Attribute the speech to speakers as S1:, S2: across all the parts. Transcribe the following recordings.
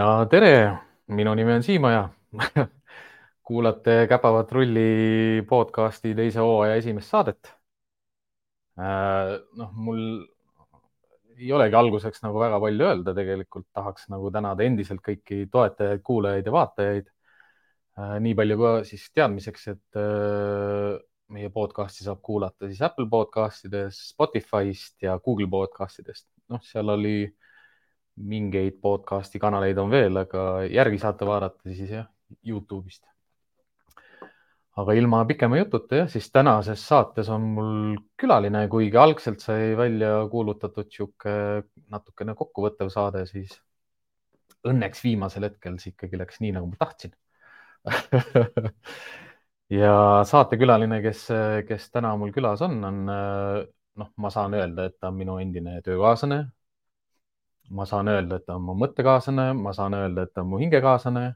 S1: ja tere, minu nimi on Siim Oja kuulate Käpavat rulli podcasti teise hooaja esimest saadet. noh, mul ei olegi alguseks nagu väga palju öelda, tegelikult tahaks nagu tänada endiselt kõiki toetajaid, kuulajaid ja vaatajaid. nii palju ka siis teadmiseks, et meie podcasti saab kuulata siis Apple podcastidest, Spotify'st ja Google podcastidest. noh, seal oli mingeid podcast'i kanaleid on veel, aga järgi saate vaadata siis jah, Youtube'ist. aga ilma pikema jututa jah, siis tänases saates on mul külaline, kuigi algselt sai välja kuulutatud sihuke natukene kokkuvõttev saade, siis õnneks viimasel hetkel see ikkagi läks nii, nagu ma tahtsin ja saatekülaline, kes, kes täna mul külas on, on noh, ma saan öelda, et ta on minu endine töökaaslane ma saan öelda, et ta on mu mõttekaaslane, ma saan öelda, et ta on mu hingekaaslane.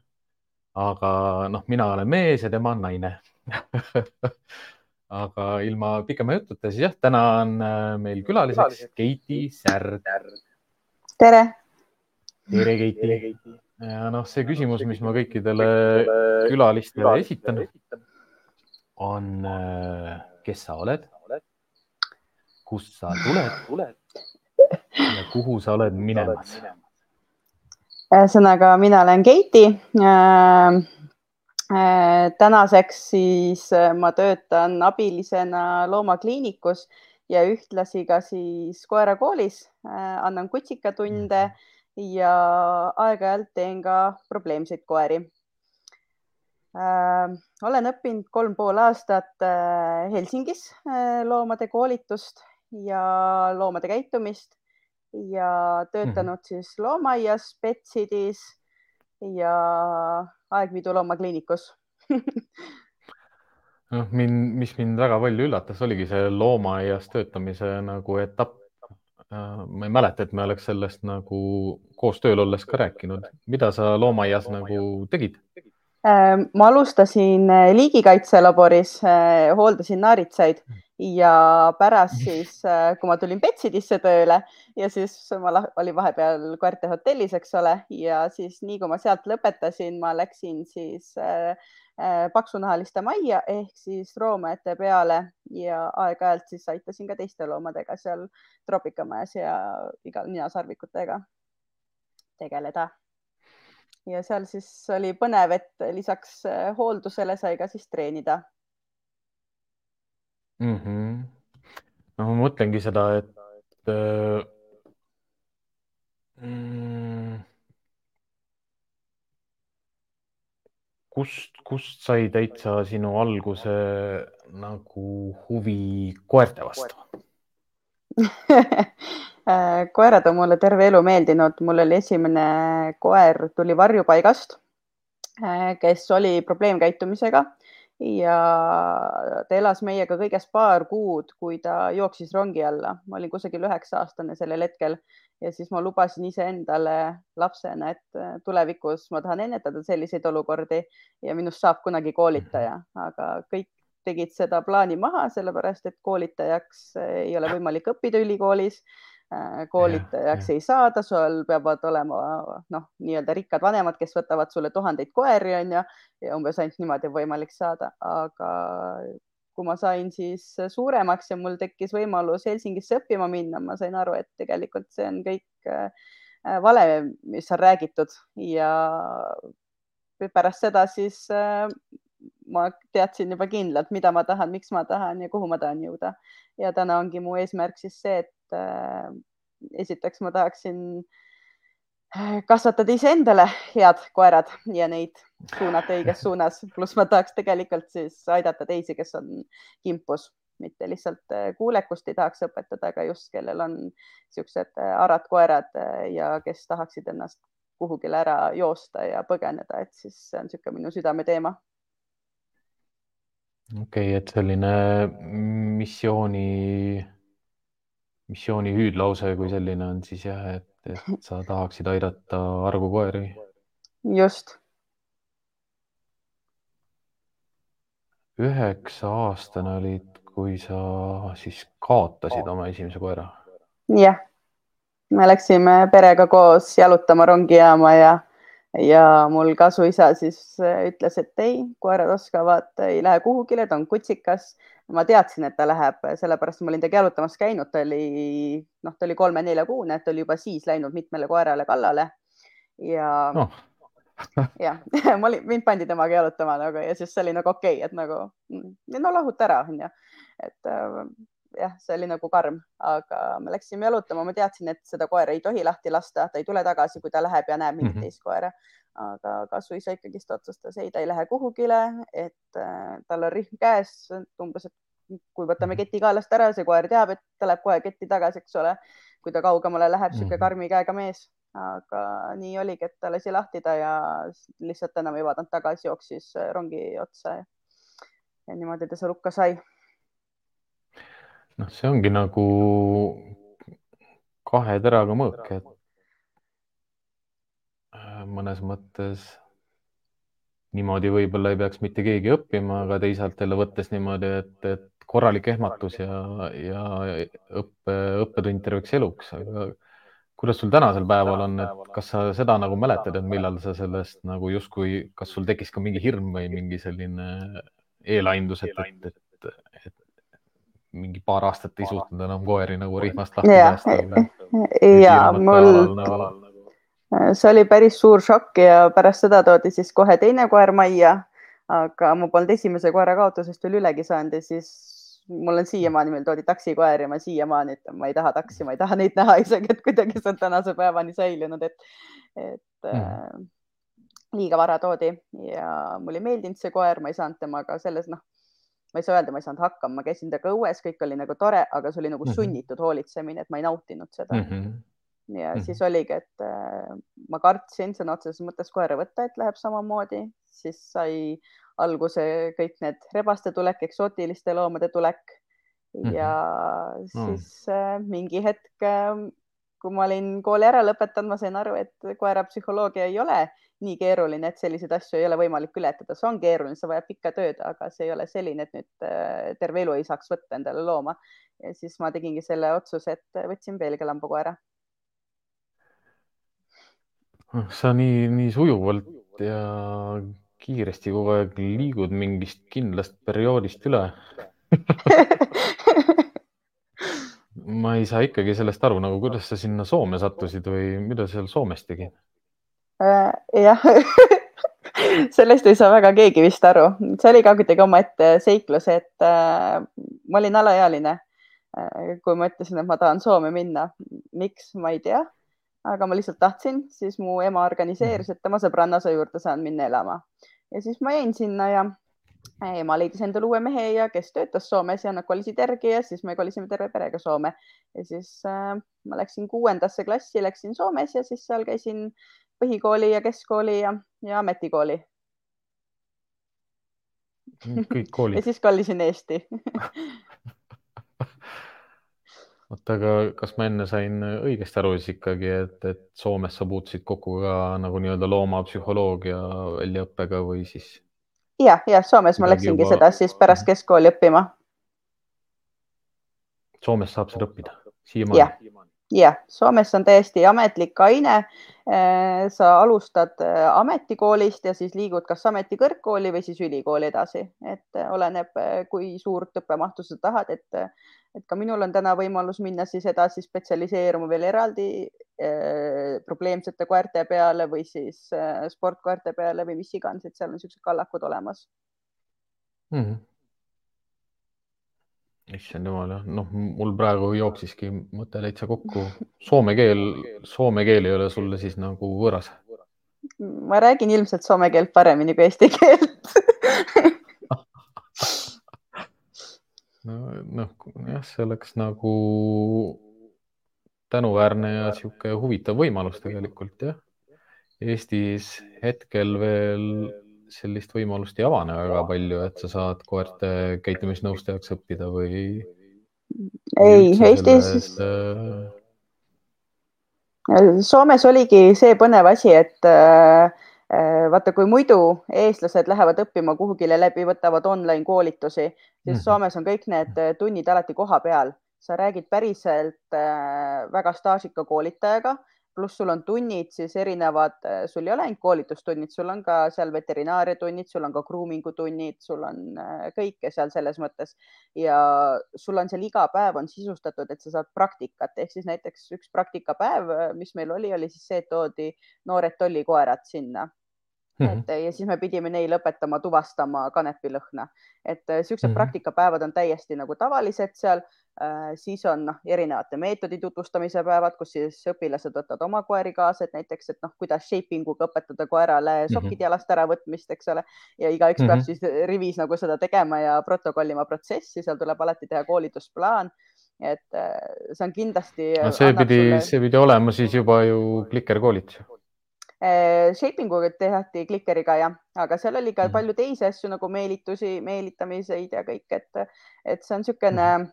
S1: aga noh, mina olen mees ja tema on naine aga ilma pikema jututa, siis jah, täna on äh, meil külaliseks Keiti Särg.
S2: tere.
S1: tere, Keiti. ja noh, see küsimus, mis ma kõikidele külalistele esitan, on, äh, kes sa oled? kust sa tuled? Ja kuhu sa oled minemas?
S2: ühesõnaga, mina olen Keiti äh,. Äh, tänaseks siis äh, ma töötan abilisena loomakliinikus ja ühtlasi ka siis koerakoolis äh,, annan kutsikatunde ja aeg-ajalt teen ka probleemseid koeri äh,. olen õppinud kolm pool aastat äh, Helsingis äh, loomade koolitust ja loomade käitumist ja töötanud mm -hmm. siis loomaaias, Petsidis ja Aegviidu loomakliinikus
S1: noh, mind, mis mind väga palju üllatas, oligi see loomaaias töötamise nagu etapp. Äh, ma ei mäleta, et me oleks sellest nagu koos tööl olles ka rääkinud. mida sa loomaaias nagu tegid?
S2: Äh, ma alustasin liigikaitselaboris, äh, hooldasin naaritsaid ja pärast siis, äh, kui ma tulin Betsidisse tööle ja siis ma olin vahepeal koerte hotellis, eks ole, ja siis nii kui ma sealt lõpetasin, ma läksin siis äh, äh, paksunahaliste majja ehk siis roomade peale ja aeg-ajalt siis aitasin ka teiste loomadega seal troopikamajas ja igal ninasarvikutega tegeleda. ja seal siis oli põnev, et lisaks hooldusele sai ka siis treenida
S1: mm. -hmm. no ma mõtlengi seda, et äh, mm, kust, kust sai täitsa sinu alguse nagu huvi koerte vastu
S2: koerad on mulle terve elu meeldinud, mul oli esimene koer, tuli varjupaigast, äh, kes oli probleemkäitumisega ja ta elas meiega kõigest paar kuud, kui ta jooksis rongi alla. ma olin kusagil üheksa aastane sellel hetkel ja siis ma lubasin iseendale lapsena, et äh, tulevikus ma tahan ennetada selliseid olukordi ja minust saab kunagi koolitaja, aga kõik tegid seda plaani maha, sellepärast et koolitajaks ei ole võimalik õppida ülikoolis Äh, koolitajaks ei saada, sul peavad olema noh, nii-öelda rikkad vanemad, kes võtavad sulle tuhandeid koeri, onju, ja umbes ainult niimoodi on võimalik saada, aga kui ma sain siis suuremaks ja mul tekkis võimalus Helsingisse õppima minna, ma sain aru, et tegelikult see on kõik äh, vale, mis on räägitud. Ja pärast seda siis äh, ma teadsin juba kindlalt, mida ma tahan, miks ma tahan ja kuhu ma tahan jõuda. ja täna ongi mu eesmärk siis see, et Äh, esiteks ma tahaksin äh, kasvatada iseendale head koerad ja neid suunata õiges suunas, pluss ma tahaks tegelikult siis aidata teisi, kes on kimpus, mitte lihtsalt äh, kuulekust ei tahaks õpetada, aga just kellel on niisugused arad koerad ja kes tahaksid ennast kuhugile ära joosta ja põgeneda, et siis see on niisugune minu südameteema.
S1: Okei okay,, et selline missiooni missiooni hüüdlause kui selline on siis jah, et, et sa tahaksid aidata argukoeri.
S2: just.
S1: üheksa aastane olid, kui sa siis kaotasid oma esimese koera.
S2: jah, me läksime perega koos jalutama rongijaama ja ja mul kasuisa siis äh, ütles, et ei, koerad oskavad, ei lähe kuhugile, ta on kutsikas. ma teadsin, et ta läheb, sellepärast ma olin ta jalutamas käinud, ta oli, noh, ta oli kolme-neljakuune, ta oli juba siis läinud mitmele koerale kallale ja no. jah, ma olin, mind pandi temaga jalutama nagu ja siis see oli nagu okei okay,, et nagu no lahuta ära, onju, et äh, jah, see oli nagu karm, aga me läksime jalutama, ma teadsin, et seda koera ei tohi lahti lasta, ta ei tule tagasi, kui ta läheb ja näeb mingit mm -hmm. teist koera. aga kasuisa ikkagist otsustas, ei, ta ei lähe kuhugile, et äh, tal on rihm käes, umbes, et kui võtame keti kaelast ära, see koer teab, et ta läheb kohe ketti tagasi, eks ole. kui ta kaugemale läheb, sihuke mhm. karmi käega mees, aga nii oligi, et ta lasi lahti ta ja lihtsalt enam ei vaadanud tagasi, jooksis rongi otsa ja, ja niimoodi ta seal hukka sai
S1: noh, see ongi nagu kahe teraga mõõk, et äh, mõnes mõttes niimoodi võib-olla ei peaks mitte keegi õppima, aga teisalt jälle võttes niimoodi, et, et korralik ehmatus ja, ja õppe, õppetund terveks eluks, aga kuidas sul tänasel päeval on, et kas sa seda nagu mäletad, et millal sa sellest nagu justkui, kas sul tekkis ka mingi hirm või mingi selline eelaimdus, et, et, et, et mingi paar aastat ei suutnud enam koeri nagu rihmast lahti
S2: päästa. ja mul, nagu. see oli päris suur šokk ja pärast seda toodi siis kohe teine koer majja. aga ma polnud esimese koera kaotusest veel ülegi saanud ja siis mul on siiamaani, meil toodi taksikoer ja ma siiamaani ütlen, ma ei taha taksi, ma ei taha neid näha isegi, et kuidagi see on tänase päevani säilinud, et, et mm. äh, liiga vara toodi ja mulle ei meeldinud see koer, ma ei saanud temaga selles, noh ma ei saa öelda, ma ei saanud hakkama, ma käisin temaga õues, kõik oli nagu tore, aga see oli nagu mhm. sunnitud hoolitsemine, et ma ei nautinud seda mm. -hmm. ja mm -hmm. siis oligi, et äh, ma kartsin sõna otseses mõttes koera võtta, et läheb samamoodi, siis sai alguse kõik need rebaste tulek, eksootiliste loomade tulek ja mm -hmm. siis äh, mingi hetk äh, kui ma olin kooli ära lõpetanud, ma sain aru, et koerapsühholoogia ei ole nii keeruline, et selliseid asju ei ole võimalik ületada, see on keeruline, see vajab pikka tööd, aga see ei ole selline, et nüüd äh, terve elu ei saaks võtta endale looma. ja siis ma tegingi selle otsuse, et võtsin Belgia lambakoera.
S1: sa nii, nii sujuvalt ja kiiresti kogu aeg liigud mingist kindlast perioodist üle ma ei saa ikkagi sellest aru, nagu kuidas sa sinna Soome sattusid või mida seal Soomes tegid?
S2: Äh, jah. Sellest ei saa väga keegi vist aru, see oli ka kuidagi omaette seiklus, et äh, ma olin alaealine. Äh,, kui ma ütlesin, et ma tahan Soome minna. miks, ma ei tea, aga ma lihtsalt tahtsin, siis mu ema organiseeris, et tema sõbrannaisa juurde saan minna elama. Ja siis ma jäin sinna ja ema leidis endale uue mehe ja kes töötas Soomes ja nad kolisid järgi ja siis me kolisime terve perega Soome. Ja siis äh, ma läksin kuuendasse klassi, läksin Soomes ja siis seal käisin põhikooli ja keskkooli ja, ja ametikooli.
S1: kõik koolid
S2: ja siis kolisin Eesti
S1: oota, aga kas ma enne sain õigesti aru siis ikkagi, et, et Soomes sa puutusid kokku ka nagu nii-öelda loomapsühholoogia väljaõppega või siis?
S2: ja, ja Soomes ma läksingi juba... seda siis pärast keskkooli õppima.
S1: Soomes saab seda õppida siiamaani?
S2: Jah, Soomes on täiesti ametlik aine. Äh, sa alustad äh, ametikoolist ja siis liigud kas ametikõrgkooli või siis ülikooli edasi, et äh, oleneb, kui suurt õppemahtu sa tahad, et, et ka minul on täna võimalus minna siis edasi spetsialiseeruma veel eraldi eh, probleemsete koerte peale või siis eh, sportkoerte peale või mis iganes, et seal on niisugused kallakud olemas
S1: mm. -hmm issand jumal jah, noh, mul praegu jooksiski mõte täitsa kokku. Soome keel, soome keel ei ole sulle siis nagu võõras?
S2: ma räägin ilmselt soome keelt paremini kui eesti keelt
S1: noh, jah, see oleks nagu tänuväärne ja sihuke huvitav võimalus tegelikult jah. Eestis hetkel veel sellist võimalust ei avane väga palju, et sa saad koerte käitumisnõustajaks õppida või?
S2: ei, Eestis selles, äh.... Soomes oligi see põnev asi, et äh, äh, vaata, kui muidu eestlased lähevad õppima kuhugile läbi, võtavad online koolitusi, siis mm. Soomes on kõik need tunnid alati koha peal, sa räägid päriselt äh, väga staažika koolitajaga pluss sul on tunnid siis erinevad, sul ei ole ainult koolitustunnid, sul on ka seal veterinaariatunnid, sul on ka grooming'u tunnid, sul on kõike seal selles mõttes ja sul on seal iga päev on sisustatud, et sa saad praktikat ehk siis näiteks üks praktikapäev, mis meil oli, oli siis see, et toodi noored tollikoerad sinna Mm -hmm. et ja siis me pidime neil õpetama tuvastama kanepilõhna, et siuksed mm -hmm. praktikapäevad on täiesti nagu tavalised seal Äh, siis on noh, erinevate meetodi tutvustamise päevad, kus siis õpilased võtavad oma koeri kaasa, et näiteks, et noh, kuidas shaping uga õpetada koerale mhm. sokid mm -hmm. jalast äravõtmist, eks ole, ja igaüks mm -hmm. peab mhm. siis rivis nagu seda tegema ja protokollima protsessi, seal tuleb alati teha koolitusplaan. et äh, see on kindlasti
S1: no,. see pidi sulle..., see pidi olema siis juba ju klikerkoolitus
S2: äh, Shaping uga tehti klikeriga jah, aga seal oli ka -hmm. palju teisi asju nagu meelitusi, meelitamiseid ja kõik, et, et see on niisugune mm -hmm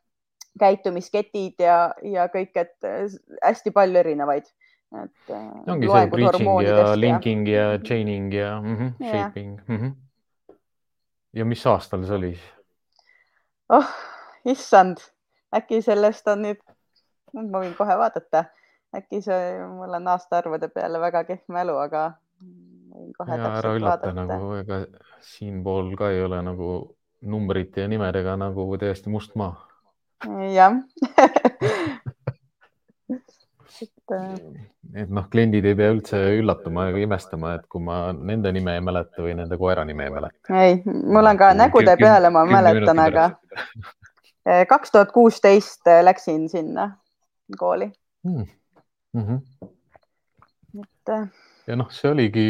S2: käitumisketid ja, ja kõik, et äh, hästi palju erinevaid.
S1: et. Äh, ongi see breaching ja linking ja, ja chaining ja mm -hmm, shaping mm. -hmm. ja mis aastal see oli?
S2: oh, issand, äkki sellest on nüüd, ma võin kohe vaadata, äkki see, mul on aastaarvude peale väga kehv mälu, aga
S1: võin kohe ja, täpselt vaadata. nagu ega siinpool ka ei ole nagu numbrite ja nimedega nagu täiesti must maa
S2: jah
S1: et, äh, et noh, kliendid ei pea üldse üllatuma ega imestama, et kui ma nende nime ei mäleta või nende koera nime ei mäleta.
S2: ei, mul on ka nägude peale, ma mäletan, aga äh, kaks tuhat kuusteist äh, läksin sinna kooli mm.. Mm
S1: -hmm. et. ja noh, see oligi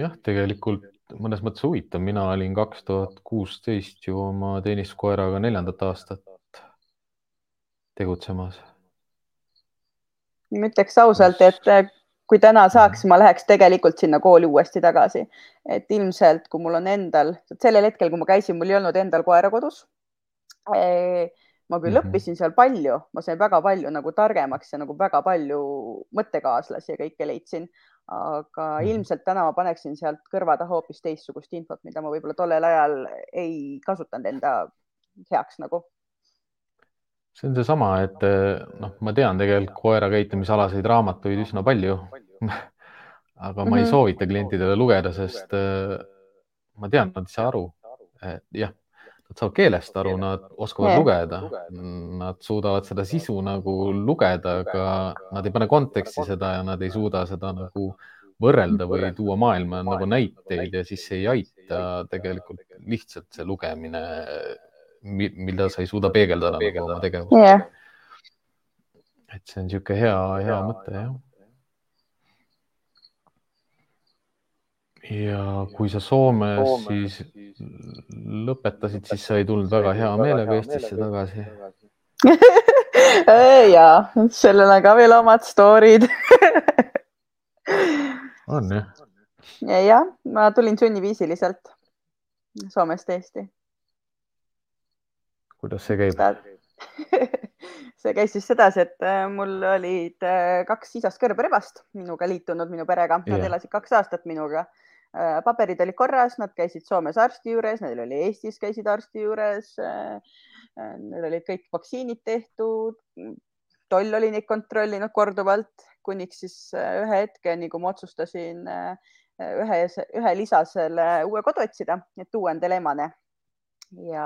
S1: jah, tegelikult mõnes mõttes huvitav, mina olin kaks tuhat kuusteist ju oma teenistuskoeraga neljandat aastat tegutsemas?
S2: ma ütleks ausalt, et äh, kui täna saaks, ma läheks tegelikult sinna kooli uuesti tagasi, et ilmselt, kui mul on endal, sellel hetkel, kui ma käisin, mul ei olnud endal koera kodus. ma küll mm -hmm. õppisin seal palju, ma sain väga palju nagu targemaks ja nagu väga palju mõttekaaslasi ja kõike leidsin, aga -hmm. ilmselt täna ma paneksin sealt kõrva taha hoopis teistsugust infot, mida ma võib-olla tollel ajal ei kasutanud enda heaks nagu
S1: see on seesama, et eh, noh, ma tean tegelikult koera käitumisalaseid raamatuid üsna palju aga ma mm -hmm. ei mhm. soovita klientidele lugeda, sest äh, ma tean, nad ei saa aru. jah, nad saavad keelest aru, nad oskavad yeah. lugeda, nad suudavad seda sisu nagu lugeda, aga nad ei pane konteksti seda ja nad ei suuda seda nagu võrrelda või tuua maailma nagu näiteid ja siis ei aita tegelikult lihtsalt see lugemine mida sa ei suuda peegeldada nagu oma tegevust.
S2: Yeah..
S1: et see on niisugune hea, hea mõte jah. ja kui sa Soomes Soome. siis lõpetasid, siis sa ei tulnud väga hea meelega Eestisse tagasi.
S2: Ja sellel on ka veel omad story'd.
S1: On jah?
S2: jah, ma tulin sunniviisiliselt Soomest Eesti
S1: kuidas see käib?
S2: see käis siis sedasi, et äh, mul olid äh, kaks isast kõrberebast minuga liitunud minu perega, nad elasid kaks aastat minuga. Äh, paberid olid korras, nad käisid Soomes arsti juures, neil oli Eestis käisid arsti juures. Neil olid kõik vaktsiinid tehtud. toll oli neid kontrollinud korduvalt, kuniks siis ühe hetkeni, kui ma otsustasin ühe, ühe lisasele uue kodu otsida, et tuua endale emane ja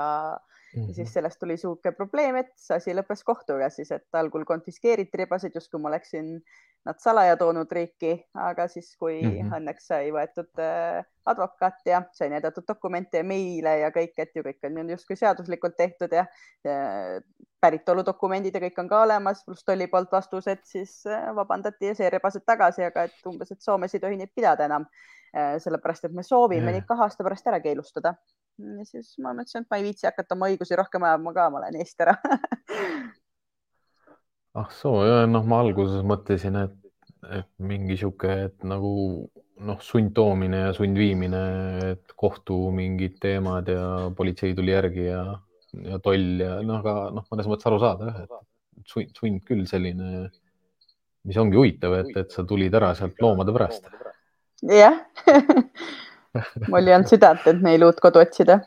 S2: Mm -hmm. ja siis sellest tuli sihuke probleem, et see asi lõppes kohtuga siis, et algul konfiskeeriti ribasid, justkui ma oleksin nad salaja toonud riiki, aga siis, kui mm -hmm. õnneks sai võetud äh, advokaat ja sai näidatud dokumente ja meile ja kõik, et ju kõik on justkui seaduslikult tehtud ja, ja päritoludokumendid ja kõik on ka olemas, pluss tolli poolt vastused, siis äh, vabandati ja see rebased tagasi, aga et umbes, et Soomes ei tohi neid pidada enam. Äh, sellepärast, et me soovime yeah. neid kahe aasta pärast ära keelustada ja siis ma mõtlesin, et ma ei viitsi hakata oma õigusi rohkem ajama ka, ma lähen Eest ära
S1: ah soo, noh, ma alguses mõtlesin, et, et mingi sihuke, et nagu noh, sundtoomine ja sundviimine, et kohtu mingid teemad ja politsei tuli järgi ja, ja toll ja noh, aga noh, mõnes mõttes aru saada jah, et sund, sund küll selline, mis ongi huvitav, et, et sa tulid ära sealt loomade pärast.
S2: jah mul ei olnud südant, et neil uut kodu otsida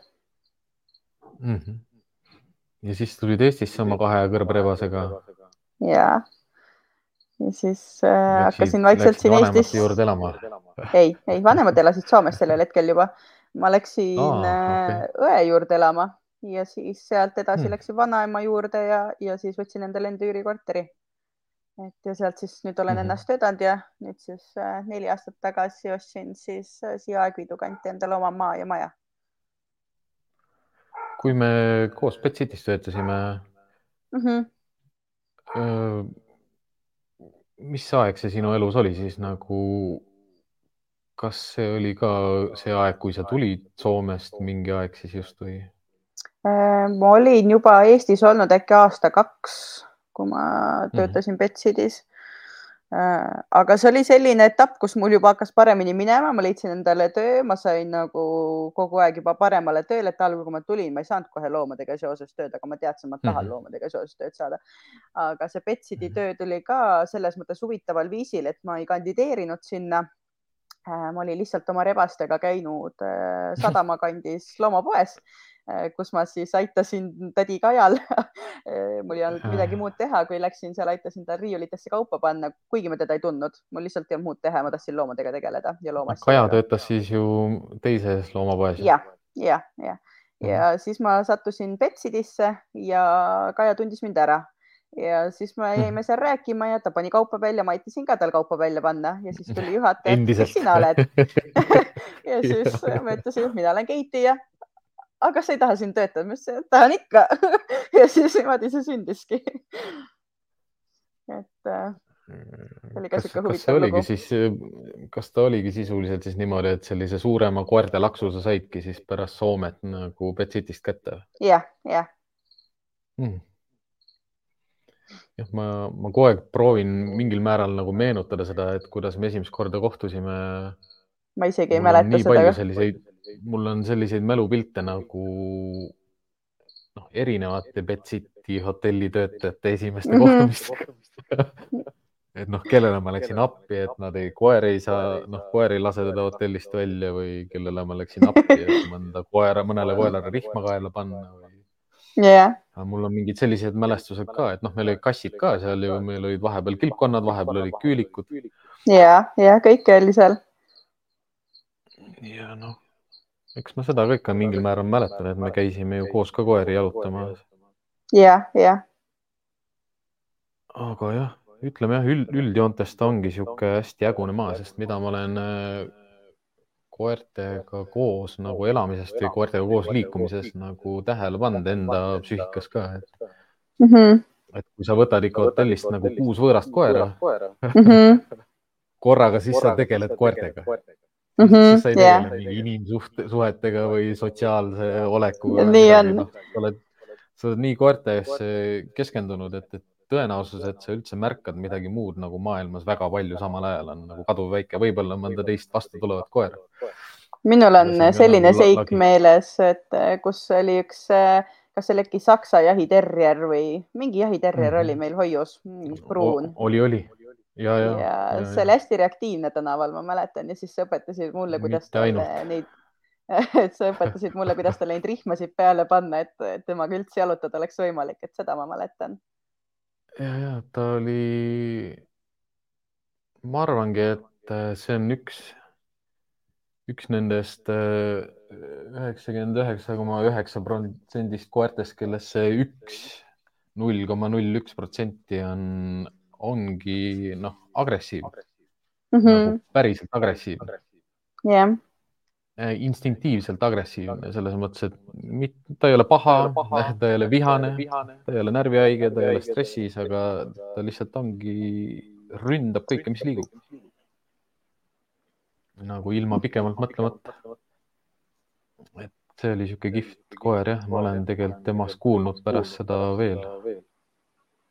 S1: mm. -hmm. ja siis tulid Eestisse oma kahe kõrberebasega.
S2: ja, ja siis äh, hakkasin vaikselt siin Eestis.
S1: juurde elama?
S2: ei, ei, vanemad elasid Soomes sellel hetkel juba. ma läksin oh, okay. õe juurde elama ja siis sealt edasi hmm. läksin vanaema juurde ja, ja siis võtsin endale enda üürikorteri. Et ja sealt siis nüüd olen mm -hmm. ennast vedanud ja nüüd siis äh, neli aastat tagasi ostsin siis äh, siia Aegviidu kanti endale oma maa ja maja.
S1: kui me koos Betsitis töötasime mm. -hmm mis aeg see sinu elus oli siis nagu, kas see oli ka see aeg, kui sa tulid Soomest mingi aeg siis just või?
S2: Äh, ma olin juba Eestis olnud äkki aasta-kaks, kui ma mhm. töötasin mm -hmm. Betsidis Äh, aga see oli selline etapp, kus mul juba hakkas paremini minema, ma leidsin endale töö, ma sain nagu kogu aeg juba paremale tööle, et algul, kui ma tulin, ma ei saanud kohe loomadega seoses tööd, aga ma teadsin, ma tahan mm -hmm. loomadega seoses tööd saada. aga see Betsidi mhm. töö tuli ka selles mõttes huvitaval viisil, et ma ei kandideerinud sinna. Äh, ma olin lihtsalt oma rebastega käinud äh, sadama kandis loomapoes kus ma siis aitasin tädi Kajal mul ei olnud midagi muud teha, kui läksin seal, aitasin tal riiulitesse kaupa panna, kuigi ma teda ei tundnud, mul lihtsalt ei olnud muud teha, ma tahtsin loomadega tegeleda ja loomaasjadega.
S1: Kaja töötas siis ju teises loomapoes
S2: ja,? jah, jah, jah. ja siis ma sattusin Betsidisse ja Kaja tundis mind ära ja siis me mhm. jäime seal rääkima ja ta pani kaupa välja, ma aitasin ka tal kaupa välja panna ja siis tuli juhataja, kes sina oled ja siis ma ütlesin, et mina olen Keiti ja aga kas sa ei taha siin töötada? ma ütlesin, et tahan ikka ja siis niimoodi see sündiski. et äh, oli ka sihuke huvitav lugu.
S1: siis, kas ta oligi sisuliselt siis niimoodi, et sellise suurema koerte laksu sa saidki siis pärast Soomet nagu Betsitist kätte?
S2: jah, jah
S1: hmm jah, ma, ma kogu aeg proovin mingil määral nagu meenutada seda, et kuidas me esimest korda kohtusime.
S2: Ma isegi ei mäleta seda.
S1: selliseid mul on selliseid mälupilte nagu noh, erinevate Betsiti hotellitöötajate esimeste mm -hmm. kohtumistega et noh, kellele ma läksin appi, et nad ei, koer ei saa, noh, koer ei lase teda hotellist välja või kellele ma läksin appi, et mõnda koera, mõnele koerale rihma kaela panna või
S2: yeah..
S1: mul on mingid sellised mälestused ka, et noh, meil olid kassid ka seal ju, meil olid vahepeal kilpkonnad, vahepeal olid küülikud.
S2: ja, ja kõike oli seal.
S1: Ja noh eks ma seda ka ikka mingil määral mäletan, et me käisime ju koos ka koeri jalutamas.
S2: jah, jah.
S1: aga jah, ütleme jah, üld, üldjoontes ta ongi niisugune hästi hägune maa, sest mida ma olen äh, koertega koos nagu elamisest või koertega koos liikumisest nagu tähele pannud enda psüühikas ka, et mm, -hmm. et kui sa võtad ikka hotellist nagu kuus võõrast koera mm, -hmm. korraga, siis sa tegeled koertega mm. -hmm, sa ei tegele yeah. mingi inimsuhetega või sotsiaalse olekuga.
S2: nii on no,.
S1: sa oled, sa oled nii koertesse keskendunud, et, et tõenäosus, et sa üldse märkad midagi muud nagu maailmas väga palju samal ajal on nagu kaduvväike, võib-olla mõnda teist vastu tulevat koera.
S2: minul on selline nagu seik meeles, et eh, kus oli üks, eh, kas see oli äkki saksa jahiterrier või mingi jahiterrier mm -hmm. oli meil hoius, pruun.
S1: oli, oli ja, ja,
S2: ja, ja see oli hästi reaktiivne tänaval, ma mäletan ja siis sa õpetasid mulle, kuidas talle neid, et sa õpetasid mulle, kuidas talle neid rihmasid peale panna, et temaga üldse jalutada oleks võimalik, et seda ma mäletan.
S1: ja, ja ta oli, ma arvangi, et äh, see on üks, üks nendest äh, üheksakümmend üheksa koma üheksa protsendist koertest, kellest see üks, null koma null üks protsenti on ongi noh, agressiivne mm, -hmm. nagu päriselt agressiivne.
S2: jah yeah
S1: instinktiivselt agressiivne selles mõttes, et mit, ta ei ole paha, ta ei ole vihane, ta ei ole närvihaige, ta ei ole stressis, aga ta lihtsalt ongi, ründab kõike, mis liigub. nagu ilma pikemalt mõtlemata. et see oli niisugune kihvt koer jah, ma olen tegelikult temast kuulnud pärast seda veel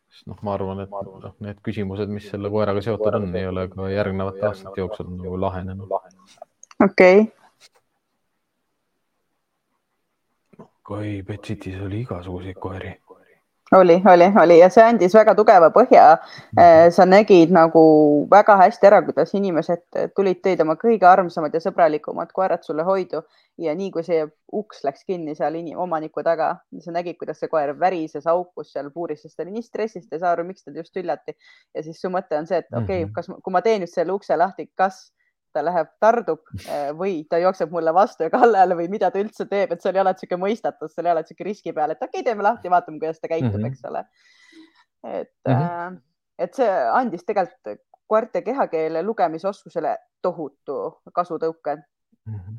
S1: sest noh, ma arvan, et noh, need küsimused, mis selle koeraga seotud on, ei ole ka järgnevate aastate jooksul nagu lahenenud.
S2: okei okay..
S1: kui Betsitis oli igasuguseid koeri.
S2: Oli, oli, oli ja see andis väga tugeva põhja. Äh, sa nägid nagu väga hästi ära, kuidas inimesed tulid, tõid oma kõige armsamad ja sõbralikumad koerad sulle hoidu ja nii kui see uks läks kinni seal omaniku taga, sa nägid, kuidas see koer värises, haukus seal puuris, sest ta oli nii stressis, ta ei saa aru, miks teda just hüljati. ja siis su mõte on see, et okei okay,, mhm. kas, kui ma teen nüüd selle ukse lahti, kas ta läheb, tardub äh, või ta jookseb mulle vastu ja kallale või mida ta üldse teeb, et seal ei ole niisugune mõistatus, seal ei ole niisugune riski peal, et okei okay,, teeme lahti, vaatame, kuidas ta käitub mm, -hmm. eks ole. et mm, -hmm. et see andis tegelikult koerte kehakeele lugemisoskusele tohutu kasutõuke mm. -hmm.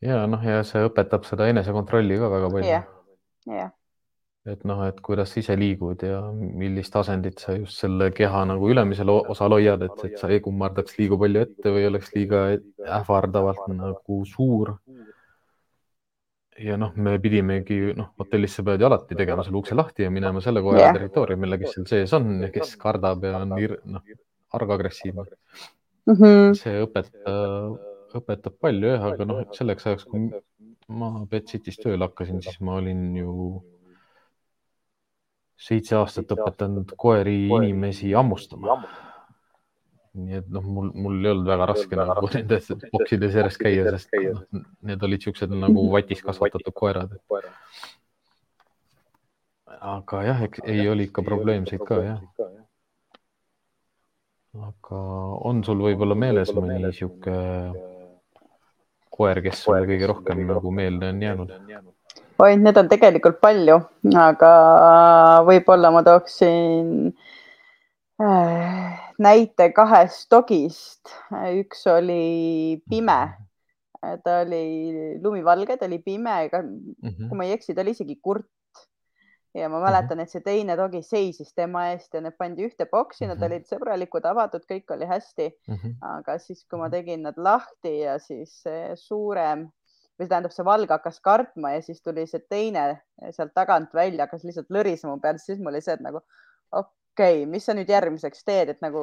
S1: ja noh, ja see õpetab seda enesekontrolli ka väga palju.
S2: jah, jah
S1: et noh, et kuidas sa ise liigud ja millist asendit sa just selle keha nagu ülemisel osal hoiad, et, et sa ei kummardaks liiga palju ette või oleks liiga ähvardavalt nagu suur. ja noh, me pidimegi, noh, hotellis sa pead ju alati tegema selle ukse lahti ja minema selle koera yeah. territooriumile, kes seal sees on ja kes kardab ja on noh, argagressiivne mm. -hmm. see õpetab, õpetab palju jah, aga noh, selleks ajaks, kui ma Pet City's tööle hakkasin, siis ma olin ju seitse aastat õpetanud koeri inimesi hammustama. nii et noh, mul, mul ei olnud väga raske nagu nendes boksides järjest käia, sest noh, need olid siuksed nagu vatis kasvatatud koerad. aga jah, eks ei oli ikka probleemseid ka jah. aga on sul võib-olla meeles mõni sihuke koer, kes sulle kõige rohkem nagu meelde on jäänud?
S2: Oi, need on tegelikult palju, aga võib-olla ma tooksin äh, näite kahest dogist. üks oli pime, ta oli lumivalge, ta oli pime, ega mm -hmm. kui ma ei eksi, ta oli isegi kurt. ja ma mäletan, et see teine dogi seisis tema eest ja need pandi ühte boksi, nad -hmm. olid sõbralikud, avatud, kõik oli hästi mm. -hmm. aga siis, kui ma tegin nad lahti ja siis suurem või tähendab, see valge hakkas kartma ja siis tuli see teine sealt tagant välja, hakkas lihtsalt lõrisema peal, siis mul oli see, et nagu okei okay,, mis sa nüüd järgmiseks teed, et nagu,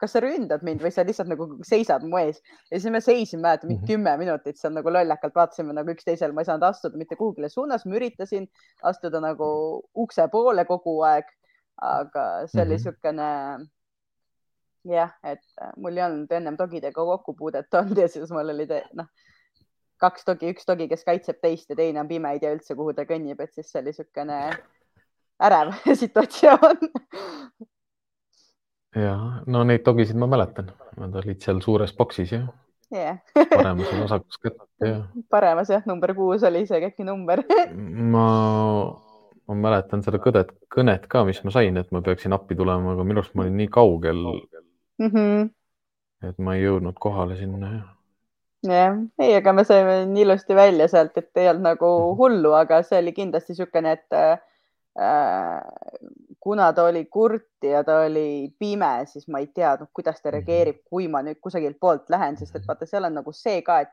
S2: kas sa ründad mind või sa lihtsalt nagu seisad mu ees? Ja siis me seisime, mäletan, mingi mhm. kümme minutit seal nagu lollakalt vaatasime nagu üksteisele, ma ei saanud astuda mitte kuhugile suunas, ma üritasin astuda nagu ukse poole kogu aeg, aga see oli niisugune mm -hmm jah, et mul ei olnud ennem dogidega kokkupuudet olnud ja siis mul oli noh, kaks dogi, üks dogi, kes kaitseb teist ja teine on pime, ei tea üldse, kuhu ta kõnnib, et siis see oli niisugune ärev situatsioon.
S1: ja no neid dogisid ma mäletan, nad olid seal suures boksis jah
S2: yeah.
S1: paremas osakus kätte jah.
S2: paremas jah, number kuus oli isegi äkki number
S1: ma, ma mäletan seda kõdet, kõnet ka, mis ma sain, et ma peaksin appi tulema, aga minu arust ma olin nii kaugel mm. -hmm. et ma ei jõudnud kohale sinna jah.
S2: Ei, aga me saime nii ilusti välja sealt, et ei olnud nagu hullu, aga see oli kindlasti niisugune, et äh, kuna ta oli kurt ja ta oli pime, siis ma ei teadnud, kuidas ta reageerib, kui ma nüüd kusagilt poolt lähen, sest et vaata, seal on nagu see ka, et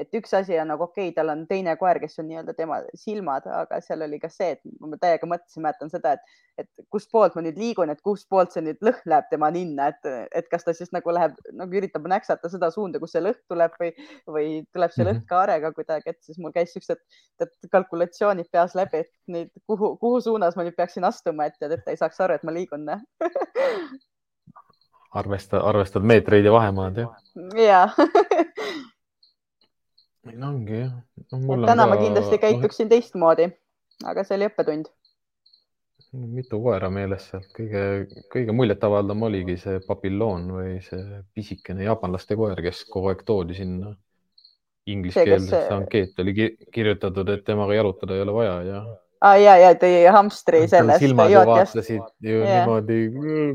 S2: et üks asi on nagu okei okay,, tal on teine koer, kes on nii-öelda tema silmad, aga seal oli ka see, et ma täiega mõtlesin, mäletan seda, et, et kustpoolt ma nüüd liigun, et kustpoolt see nüüd lõhn läheb tema ninna, et, et kas ta siis nagu läheb nagu üritab näksata seda suunda, kust see lõhn tuleb või, või tuleb see lõhn mhm. kaarega kuidagi, et siis mul käis siuksed kalkulatsioonid peas läbi, et nüüd kuhu, kuhu suunas ma nüüd peaksin astuma, et, et ta ei saaks aru, et ma liigun
S1: arvesta, arvestad meetreid ja vahemaad jah?
S2: ja
S1: no ongi jah
S2: no,. täna ka... ma kindlasti käituksin no... teistmoodi, aga see oli õppetund.
S1: mitu koera meeles sealt, kõige, kõige muljetavaldavam oligi see papilloon või see pisikene jaapanlaste koer, kes kogu aeg toodi sinna. Ingliskeelsesse kes... ankeet oli kirjutatud, et temaga jalutada ei ole vaja ja
S2: ah,. ja, ja tõi hamstri sellest.
S1: silmad ju vaatasid ju yeah. niimoodi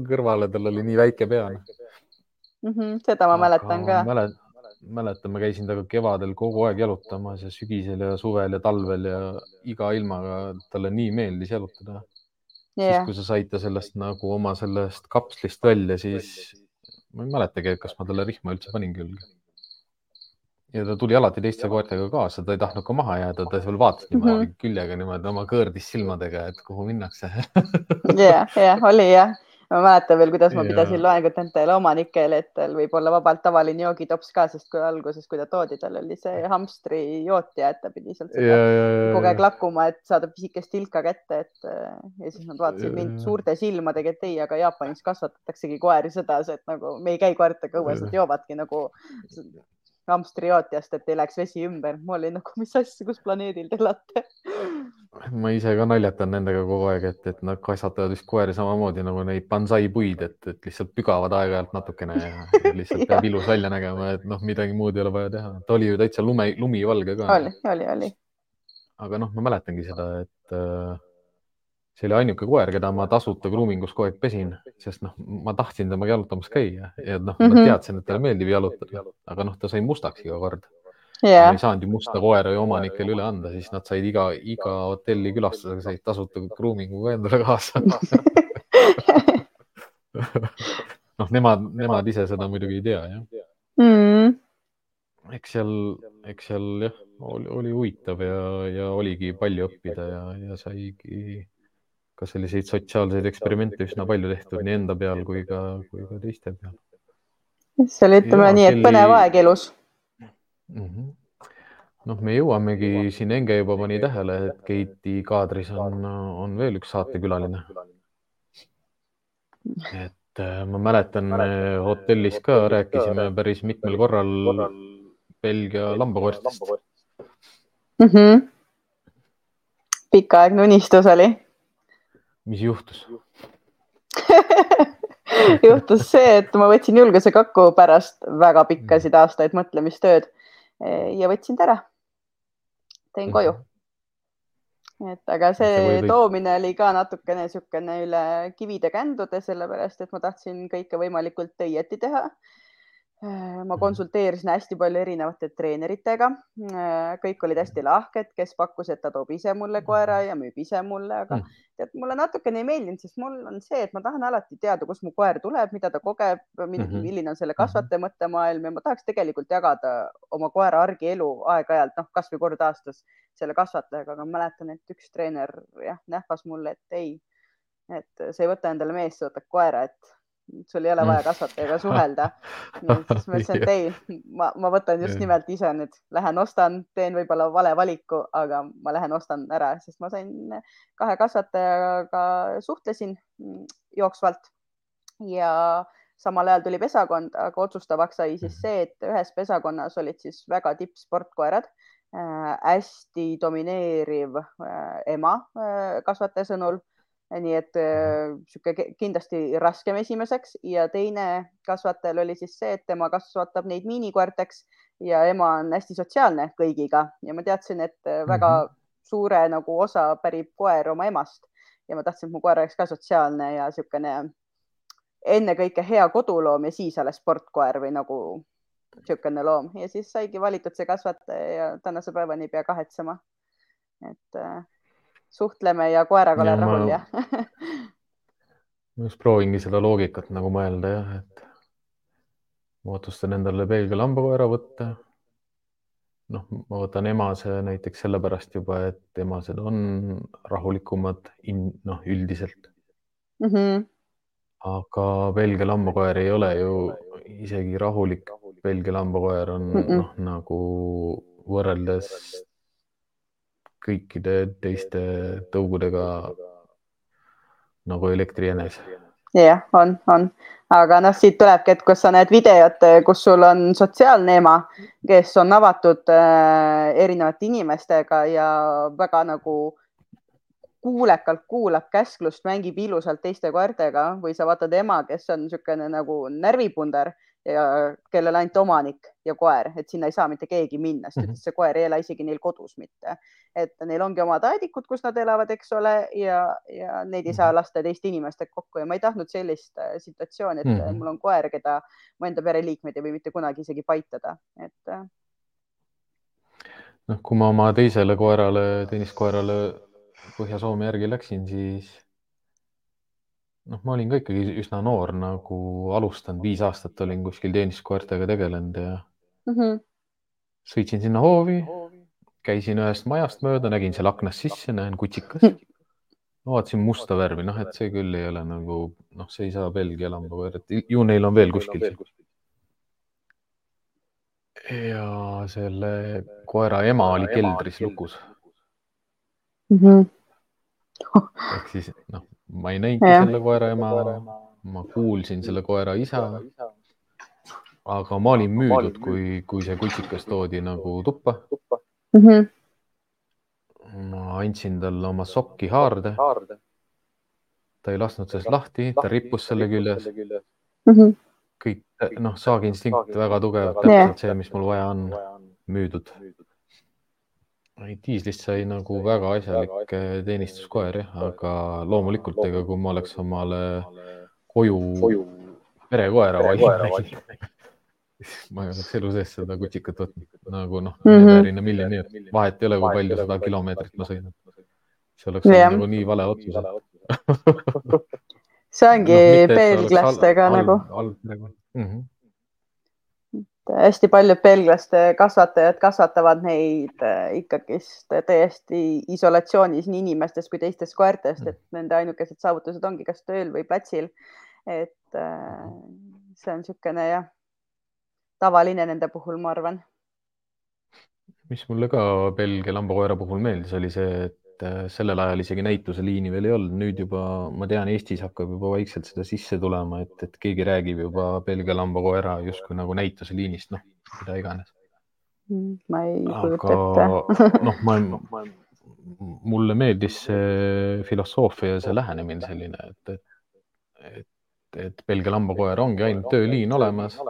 S1: kõrvale, tal oli nii väike pea
S2: mm. -hmm, seda ma mäletan ka. mäletan
S1: mäletan, ma käisin temaga kevadel kogu aeg jalutamas ja sügisel ja suvel ja talvel ja iga ilmaga talle nii meeldis jalutada. Yeah.. siis, kui sa said ta sellest nagu oma sellest kapslist välja, siis ma ei mäletagi, kas ma talle rihma üldse panin külge. ja ta tuli alati teiste koertega kaasa, ta ei tahtnud ka maha jääda, ta veel vaatas niimoodi mm -hmm. küljega niimoodi oma kõõrdis silmadega, et kuhu minnakse.
S2: Ja, ja oli jah ma mäletan veel, kuidas ma ja... pidasin loengut nendele omanikele, et tal võib olla vabalt tavaline joogitops ka, sest kui alguses, kui ta toodi, tal oli see hamstri jootja, et ta pidi sealt kogu aeg lakkuma, et saada pisikest tilka kätte, et ja siis nad vaatasid mind suurte silmadega, et ei, aga Jaapanis kasvatataksegi koeri sedasi, et nagu me ei käi koertega õues, nad joovadki nagu hamstrijootjast, et ei läheks vesi ümber. ma olin nagu, mis asja, kus planeedil te elate?
S1: Ma ise ka naljatan nendega kogu aeg, et, et nad kasvatavad vist koeri samamoodi nagu neid bonsai puid, et, et lihtsalt pügavad aeg-ajalt natukene ja, ja lihtsalt peab ilus välja nägema, et noh, midagi muud ei ole vaja teha. ta oli ju täitsa lume, lumivalge ka.
S2: oli, oli, oli.
S1: aga noh, ma mäletangi seda, et äh, see oli ainuke koer, keda ma tasuta gruumingus kogu aeg pesin, sest noh, ma tahtsin temaga jalutamas käia ja noh mm, -hmm. ma mhm. teadsin, et talle meeldib jalutada, aga noh, ta sai mustaks iga kord yeah.. ei saanud ju musta koera ju omanikele üle anda, siis nad said iga, iga hotelli külastusega said tasuta gruuminguga endale kaasa. Noh, nemad, nemad ise seda muidugi ei tea, jah. Mm.. eks seal, eks seal jah, oli, huvitav ja, ja oligi palju õppida ja, ja saigi ka selliseid sotsiaalseid eksperimente üsna palju tehtud nii enda peal kui ka, kui ka teiste peal.
S2: see oli, ütleme nii, et põnev aeg elus mm.
S1: -hmm. noh, me jõuamegi siin, Enge juba pani tähele, et Keiti kaadris on, on veel üks saatekülaline. et äh, ma mäletan, hotellis ka rääkisime päris mitmel korral Belgia lambakoertest
S2: mm. -hmm. pikaaegne unistus oli
S1: mis juhtus
S2: juhtus see, et ma võtsin julguse kokku pärast väga pikkasid mm. aastaid mõtlemistööd ja võtsin ta ära. tõin koju. Et aga see toomine oli ka natukene niisugune üle kivide kändude, sellepärast et ma tahtsin kõike võimalikult õieti teha ma konsulteerisin hästi palju erinevate treeneritega, kõik olid hästi lahked, kes pakkus, et ta toob ise mulle koera ja müüb ise mulle, aga mm. tead, mulle natukene ei meeldinud, sest mul on see, et ma tahan alati teada, kust mu koer tuleb, mida ta kogeb, mhm. milline on selle mhm. kasvataja mõttemaailm ja ma tahaks tegelikult jagada oma koera argielu aeg-ajalt, noh, kasvõi kord aastas selle kasvatajaga, aga ma mäletan, et üks treener jah, nähvas mulle, et ei, et sa ei võta endale meest, sa võtad koera, et sul ei ole vaja mm. kasvatajaga suhelda. siis ma ütlesin, et ei, ma, ma võtan just nimelt ise nüüd, lähen ostan, teen võib-olla vale valiku, aga ma lähen ostan ära, sest ma sain kahe kasvatajaga suhtlesin jooksvalt ja samal ajal tuli pesakond, aga otsustavaks sai siis mhm. see, et ühes pesakonnas olid siis väga tippsportkoerad äh,, hästi domineeriv äh, ema äh, kasvataja sõnul nii et niisugune äh, kindlasti raskem esimeseks. Ja teine kasvatajal oli siis see, et tema kasvatab neid miinikoerteks ja ema on hästi sotsiaalne kõigiga. Ja ma teadsin, et äh, väga mm -hmm. suure nagu osa pärib koer oma emast. Ja ma tahtsin, et mu koer oleks ka sotsiaalne ja niisugune ennekõike hea koduloom ja siis alles sportkoer või nagu niisugune loom. Ja siis saigi valitud see kasvataja ja tänase päevani ei pea kahetsema. et äh, suhtleme ja koeraga olen rahul ja
S1: ma just proovingi seda loogikat nagu mõelda jah, et ma otsustan endale Belgia lambakoera võtta. noh, ma võtan emase näiteks sellepärast juba, et emased on rahulikumad, noh, üldiselt mm. -hmm. aga Belgia lambakoer ei ole ju isegi rahulik. Belgia lambakoer on mm -mm. noh, nagu võrreldes kõikide teiste tõugudega nagu elektrienes.
S2: jah, on, on, aga noh, siit tulebki, et kus sa näed videot, kus sul on sotsiaalne ema, kes on avatud äh, erinevate inimestega ja väga nagu kuulekalt kuulab käsklust, mängib ilusalt teiste koertega või sa vaatad ema, kes on niisugune nagu närvipunder ja kellel ainult omanik ja koer, et sinna ei saa mitte keegi minna, sest mm -hmm. see koer ei ela isegi neil kodus mitte. et neil ongi omad aedikud, kus nad elavad, eks ole, ja, ja neid ei saa mhm. lasta teiste inimestega kokku ja ma ei tahtnud sellist äh, situatsiooni, et mm mul on koer, keda mu enda pereliikmed ei või mitte kunagi isegi paitada, et. Äh.
S1: noh, kui ma oma teisele koerale, tenniskoerale Põhja-Soome järgi läksin, siis noh, ma olin ka ikkagi üsna noor, nagu alustanud, viis aastat olin kuskil teenistuskoertega tegelenud ja mm -hmm. sõitsin sinna hoovi, käisin ühest majast mööda, nägin seal aknast sisse, näen kutsikas. ma vaatasin musta värvi, noh, et see küll ei ole nagu, noh, see ei saa Belgia lambakoer, et ju neil on veel kuskil. ja selle koera ema oli keldris lukus
S2: mm. -hmm.
S1: ehk siis noh, ma ei näinudki selle koera ema, ma kuulsin selle koera isa. aga ma olin müüdud, kui, kui see kutsikas toodi nagu tuppa
S2: mm. -hmm.
S1: ma andsin talle oma sokki haarde. ta ei lasknud sellest lahti, ta rippus selle küljes
S2: mm. -hmm.
S1: kõik, noh, saagiinstinkt väga tugev, täpselt see, mis mul vaja on, müüdud diislist sai nagu väga asjalik teenistuskoer jah, aga loomulikult, ega kui ma oleks omale koju perekoera valinud, ma ei oleks elu sees seda kutsikat võtnud nagu noh mm -hmm., Neverina miljoni, et vahet ei ole, kui palju sada kilomeetrit ma sõidan. see oleks yeah. nagu nii vale otsus
S2: see ongi no, peeglastega nagu. halb nagu mm. -hmm hästi paljud belglaste kasvatajad kasvatavad neid äh, ikkagist täiesti isolatsioonis nii inimestest kui teistest koertest, et nende ainukesed saavutused ongi kas tööl või platsil. et äh, see on niisugune jah, tavaline nende puhul, ma arvan.
S1: mis mulle ka Belgia lambakoera puhul meeldis, oli see, et et äh, sellel ajal isegi näituseliini veel ei olnud, nüüd juba ma tean, Eestis hakkab juba vaikselt seda sisse tulema, et, et keegi räägib juba Belgia lambakoera justkui nagu näituseliinist, noh, mida iganes.
S2: Mm, ma ei kujuta ette.
S1: noh, ma, ma, mulle meeldis see filosoofia ja see lähenemine selline, et, et, et, et Belgia lambakoer ongi ainult tööliin olemas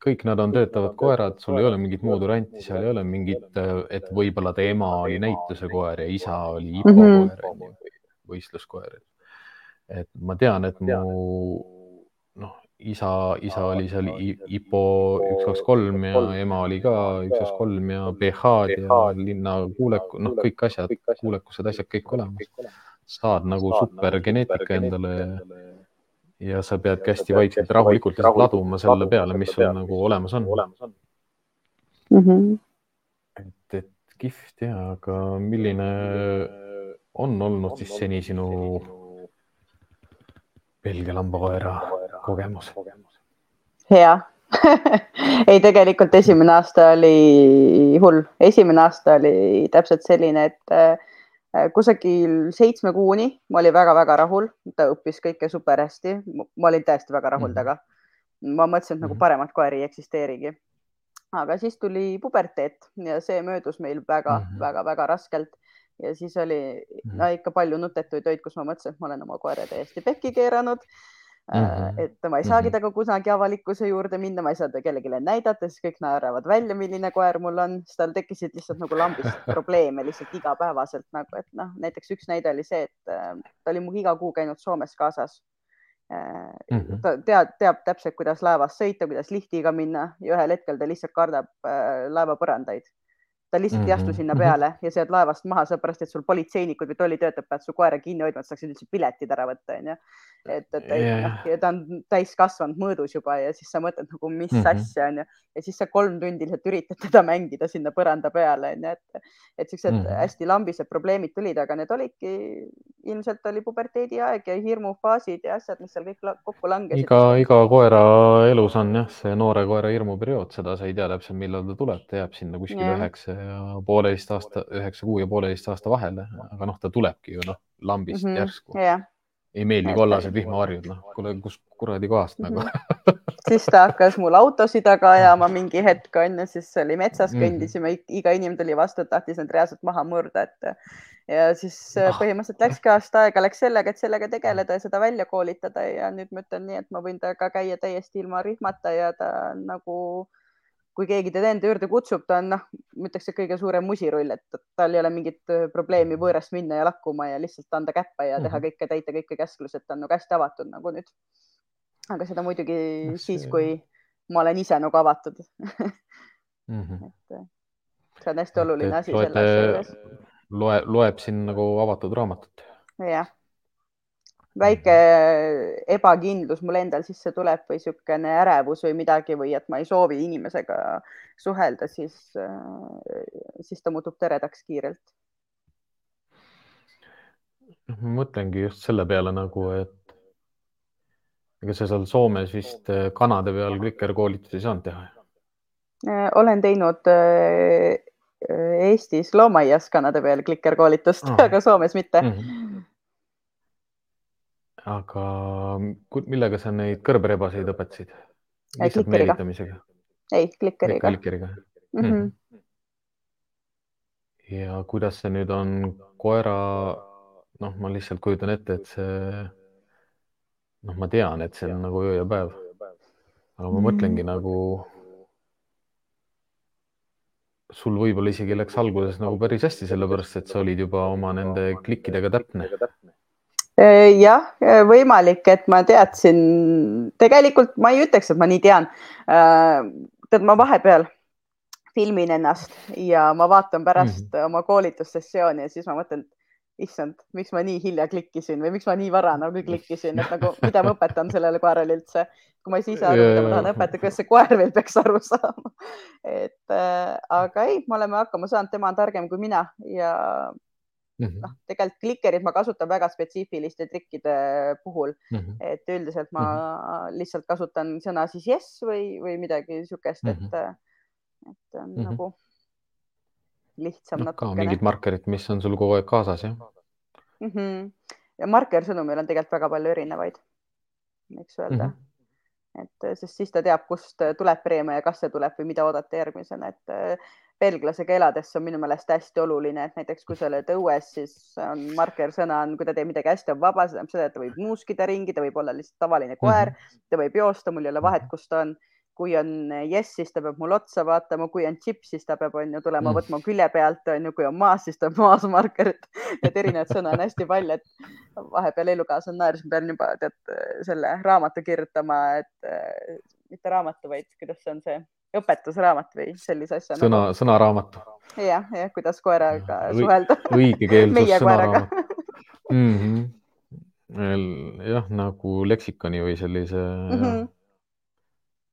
S1: kõik nad on töötavad koerad, sul ei ole mingit muud varianti, seal ei ole mingit, et võib-olla ta ema oli näituse koer ja isa oli IPO mm -hmm. koer või võistluskoer. et ma tean, et mu noh, isa, isa oli seal IPO üks, kaks, kolm ja ema oli ka üks, kaks, kolm ja PH-d ja linna kuuleku, noh, kõik asjad, kuulekused, asjad kõik olemas. saad nagu supergeneetika endale ja sa peadki hästi vaikselt, rahulikult lihtsalt laduma selle peale, mis sul nagu olemas on
S2: mm. -hmm.
S1: et, et kihvt ja, aga milline on olnud siis seni sinu Belgia lambakoera kogemus?
S2: hea ei, tegelikult esimene aasta oli hull, esimene aasta oli täpselt selline, et Äh, kusagil seitsme kuuni ma olin väga-väga rahul, ta õppis kõike super hästi, ma olin tõesti väga rahul mhm. temaga. ma mõtlesin, et nagu mhm. paremat koeri ei eksisteerigi. aga siis tuli puberteet ja see möödus meil väga-väga-väga mhm. raskelt ja siis oli no, ikka palju nutetuid öid, kus ma mõtlesin, et ma olen oma koera täiesti pekki keeranud Mm -hmm. et ma ei saagi mhm. temaga kunagi avalikkuse juurde minna, ma ei saa teda kellelegi näidata, siis kõik naeravad välja, milline koer mul on, siis tal tekkisid lihtsalt nagu lambist probleeme lihtsalt igapäevaselt nagu, et noh, näiteks üks näide oli see, et äh, ta oli mu iga kuu käinud Soomes kaasas mm. -hmm. ta teab, teab täpselt, kuidas laevas sõita, kuidas liftiga minna ja ühel hetkel ta lihtsalt kardab äh, laeva põrandaid ta lihtsalt mm -hmm. ei astu mhm. sinna peale ja sa jääd laevast maha, sellepärast et sul politseinikud või tollitöötajad peavad su koera kinni hoidma, et saaksid üldse piletid ära võtta, onju. et, et yeah. noh, ja ta on täiskasvanud mõõdus juba ja siis sa mõtled nagu, mis mm -hmm. asja onju. ja siis sa kolm tundi lihtsalt üritad teda mängida sinna põranda peale, onju, et, et siuksed mm -hmm. hästi lambised probleemid tulid, aga need olidki, ilmselt oli puberteediaeg ja hirmufaasid ja asjad, mis seal kõik kokku langesid.
S1: iga, iga koera elus on jah, see noore koera hirmuperiood, seda sa ei tea täpselt, millal ta tuleb, ta jääb sinna kuskile yeah. üheks pooleteist aasta, üheksa kuu ja pooleteist aasta vahele, aga noh, ta tulebki ju noh, lambist mm -hmm. järsku
S2: yeah.
S1: ei meeldi kollased vihmavarjud, noh, kuule, kus kuradi kohast mm -hmm. nagu
S2: siis ta hakkas mul autosid taga ajama mingi hetk onju, siis oli metsas mhm. kõndisime mm, -hmm. iga inimene tuli vastu, tahtis need reaalselt maha murda, et ja siis oh. põhimõtteliselt läkski aasta aega, läks sellega, et sellega tegeleda ja seda välja koolitada ja nüüd ma ütlen nii, et ma võin temaga käia täiesti ilma rihmata ja ta nagu kui keegi teda enda juurde kutsub, ta on noh, ma ütleks, et kõige suurem musirull, et tal ei ole mingit äh, probleemi võõrast minna ja lakkuma ja lihtsalt anda käppa ja teha mhm. kõike, täita kõiki käsklusi, et ta on nagu hästi avatud nagu nüüd. aga seda muidugi see... siis, kui ma olen ise nagu avatud
S1: mm. -hmm.
S2: et äh, see on hästi oluline asi asja juures.
S1: loe, loeb siin nagu avatud raamatut.
S2: jah väike ebakindlus mul endal sisse tuleb või niisugune ärevus või midagi või et ma ei soovi inimesega suhelda, siis, siis ta muutub teredaks kiirelt.
S1: ma mõtlengi just selle peale nagu, et ega sa seal Soomes vist äh, kanade peal klikerkoolitusi ei saanud teha?
S2: olen teinud Eestis loomaaias kanade peal klikerkoolitust oh., aga Soomes mitte mm. -hmm.
S1: Aga millega sa neid kõrberebaseid õpetasid? lihtsalt meelitamisega?
S2: ei, klikeriga.
S1: klikeriga mm. -hmm. ja kuidas see nüüd on koera, noh, ma lihtsalt kujutan ette, et see, noh, ma tean, et see on nagu öö ja päev. aga ma mm -hmm. mõtlengi nagu, sul võib-olla isegi läks alguses nagu päris hästi, sellepärast et sa olid juba oma nende klikkidega täpne
S2: jah, äh, võimalik, et ma teadsin, tegelikult ma ei ütleks, et ma nii tean. Äh, tead, ma vahepeal filmin ennast ja ma vaatan pärast mm -hmm. oma koolitussessiooni ja siis ma mõtlen, issand, miks ma nii hilja klikkisin või miks ma nii vara nagu klikkisin, et nagu mida ma õpetan sellele koerale üldse, kui ma ei saa ise aru, mida ma tahan õpetada, kuidas see koer veel peaks aru saama. et äh, aga ei, me oleme hakkama saanud, tema on targem kui mina ja mm -hmm. noh, tegelikult klikerit ma kasutan väga spetsiifiliste trikkide puhul mm, -hmm. et üldiselt ma mm -hmm. lihtsalt kasutan sõna siis yes või, või midagi niisugust mm, -hmm. et, et on mm -hmm. nagu lihtsam no, natukene.
S1: mingid markerid, mis on sul kogu aeg kaasas, jah
S2: mm? -hmm. ja markersõnumil on tegelikult väga palju erinevaid, võiks öelda mm. -hmm et sest siis ta teab, kust tuleb preemia ja kas see tuleb või mida oodata järgmisena, et belglasega elades on minu meelest hästi oluline, et näiteks kui sa oled õues, siis on marker sõna on, kui ta teeb midagi hästi, on vaba, see tähendab seda, et ta võib muuskida ringi, ta võib olla lihtsalt tavaline koer -hmm. ta võib joosta, mul ei ole vahet, kus ta on. Kui on jess, siis ta peab mul otsa vaatama, kui on džipp, siis ta peab, on ju, tulema mm võtma külje pealt, on ju, kui on maas, siis ta peab maas markerit. et erinevaid sõnu on hästi palju, et vahepeal elukaaslane naeris, ma pean juba tead selle raamatu kirjutama, et mitte raamatu, vaid kuidas see on see õpetusraamat või sellise asja.
S1: sõna nagu..., sõnaraamatu.
S2: jah, jah, kuidas koeraga suhelda.
S1: õigekeelsus sõnaraamat mm. -hmm. jah, nagu leksikoni või sellise mm. -hmm.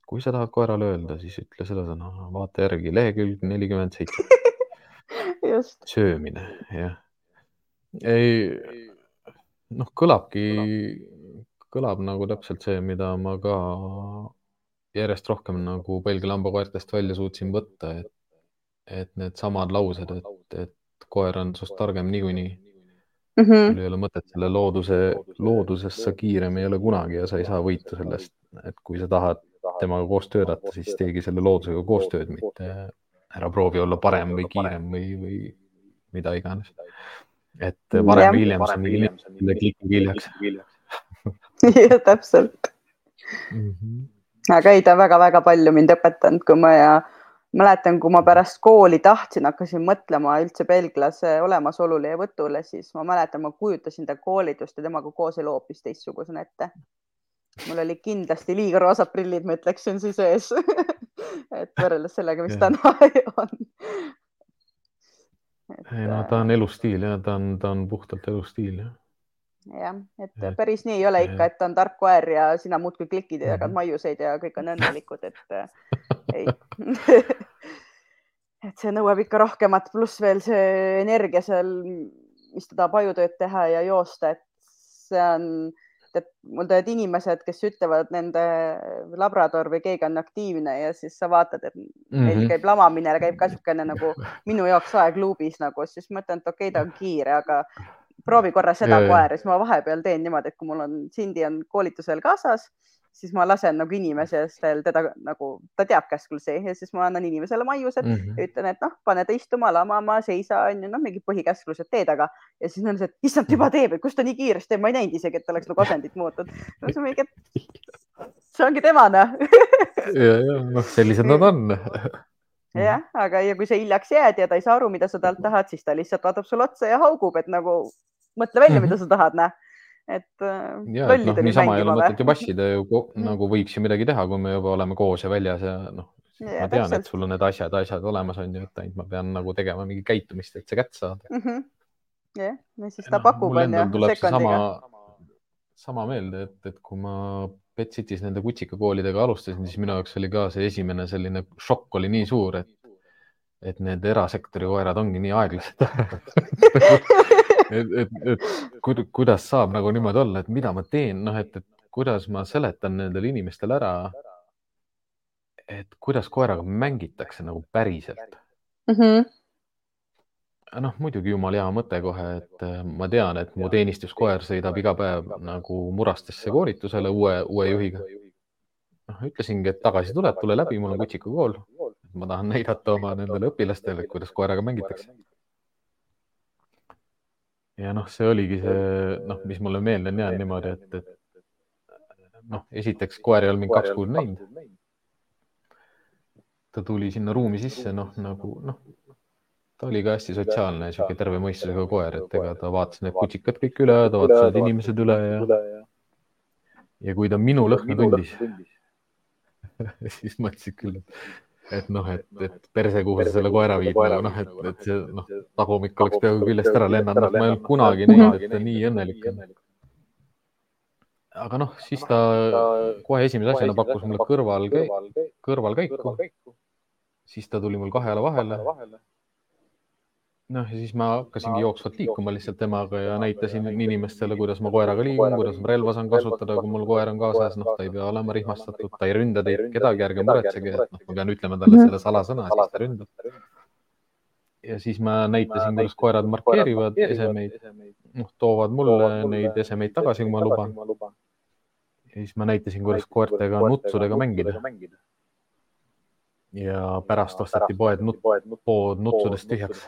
S1: Kui sa tahad koerale öelda, siis ütle seda sõna, vaata järgi, lehekülg nelikümmend seitse. söömine, jah. ei, noh, kõlabki, kõlab nagu täpselt see, mida ma ka järjest rohkem nagu Belgia lambakoertest välja suutsin võtta, et, et needsamad laused, et, et koer on sinust targem niikuinii mm. -hmm. sul ei ole mõtet selle looduse, loodusesse kiirem ei ole kunagi ja sa ei saa võitu sellest, et kui sa tahad temaga koos töötada, siis teegi selle loodusega koostööd, mitte ära proovi olla parem või kiirem või, või mida iganes. et varem või hiljem sa niikuinii klikid hiljaks.
S2: jah, täpselt mm. -hmm aga ei, ta väga-väga palju mind õpetanud, kui ma ja mäletan, kui ma pärast kooli tahtsin, hakkasin mõtlema üldse belglase olemasolule ja võtule, siis ma mäletan, ma kujutasin ta koolitust ja temaga koos elu hoopis teistsugusena ette. Mul oli kindlasti liiga roosad prillid, ma ütleksin siis ees et võrreldes sellega, mis ja. täna on.
S1: ei no ta on elustiil ja ta on, ta on puhtalt elustiil jah
S2: jah, et päris nii ei ole ikka, et on tark koer ja sina muudkui klikid ja jagad mhm. maiuseid ja kõik on õnnelikud, et äh, ei et see nõuab ikka rohkemat, pluss veel see energia seal, mis ta tahab ajutööd teha ja joosta, et see on, et mul tulevad inimesed, kes ütlevad, nende labrador või keegi on aktiivne ja siis sa vaatad, et mm -hmm. käib lamamine, käib ka niisugune nagu minu jaoks aeg luubis nagu, siis mõtlen, et okei okay,, ta on kiire, aga proovi korra seda koera, siis ma vahepeal teen niimoodi, et kui mul on, Cindy on koolitusel kaasas, siis ma lasen nagu inimesel teda nagu, ta teab käsklusi ja siis ma annan inimesele maiused mm -hmm. ja ütlen, et noh, pane ta istuma, lamama, seisa, on ju, noh, mingi põhikäsklused tee taga ja siis on see, et issand, juba teeb, et kust ta nii kiiresti teeb, ma ei näinud isegi, et oleks nagu asendit muutnud. see on mingi, see ongi tema noh
S1: ja, ja noh, sellised nad on
S2: jah, aga ja kui sa hiljaks jääd ja ta ei saa aru, mida sa talt tahad, siis ta lihtsalt vaatab sulle otsa ja haugub, et nagu mõtle välja mm, -hmm. mida sa tahad, näe et
S1: äh, ja, et noh, niisama ei ole mõtet ju vassida ju mm. nagu võiks ju midagi teha, kui me juba oleme koos ja väljas ja noh, ma tean, et sul on need asjad, asjad olemas on ju, et ainult ma pean nagu tegema mingi käitumist, et see kätte saada
S2: mm. -hmm. jah, ja siis ta no, pakub onju
S1: sekundiga. sama meelde, et, et kui ma Pet City's nende kutsikakoolidega alustasin, siis minu jaoks oli ka see esimene selline šokk oli nii suur, et, et need erasektori koerad ongi nii aeglased et, et, et kuidas saab nagu niimoodi olla, et mida ma teen, noh, et, et kuidas ma seletan nendele inimestele ära, et kuidas koeraga mängitakse nagu päriselt mm. -hmm. noh, muidugi jumal hea mõte kohe, et äh, ma tean, et mu teenistuskoer sõidab iga päev nagu Murastesse koolitusele uue, uue juhiga. noh, ütlesingi, et tagasi tuled, tule läbi, mul on kutsikukool. ma tahan näidata oma nendele õpilastele, kuidas koeraga mängitakse ja noh, see oligi see, noh, mis mulle meelde on jäänud niimoodi, et, et noh, esiteks koer ei olnud mind kaks kuud näinud. ta tuli sinna ruumi sisse, noh, nagu noh, ta oli ka hästi sotsiaalne, sihuke terve mõistusega koer, et ega ta vaatas need kutsikad kõik üle, ta vaatas need inimesed üle ja, ja kui ta minu lõhna tundis. Siis mõtlesid küll, et et noh, et, et perse, kuhu sa selle koera viid, nagu noh, et, et see noh, tagumik oleks peaaegu küljest ära lennanud, noh, ma ei olnud kunagi näinud, et ta nii õnnelik on. aga noh, siis ta kohe esimese asjana pakkus mulle kõrval, kõrvalkäiku. siis ta tuli mul kahe jala vahele noh, ja siis ma hakkasingi jooksvalt liikuma lihtsalt temaga ja näitasin inimestele, kuidas ma koeraga liigun, kuidas ma relva saan kasutada, kui mul koer on kaasas, noh, ta ei pea olema rihmastatud, ta ei ründa teid. Kedagi, ärge muretsege, et noh, ma pean ütlema talle selle salasõna, siis ta ründab. ja siis ma näitasin, kuidas koerad markeerivad esemeid, noh, toovad mulle neid esemeid tagasi, kui ma luban. ja siis ma näitasin, kuidas koertega nutsudega mängida. ja pärast osteti poed nut-, pood nutsudest tühjaks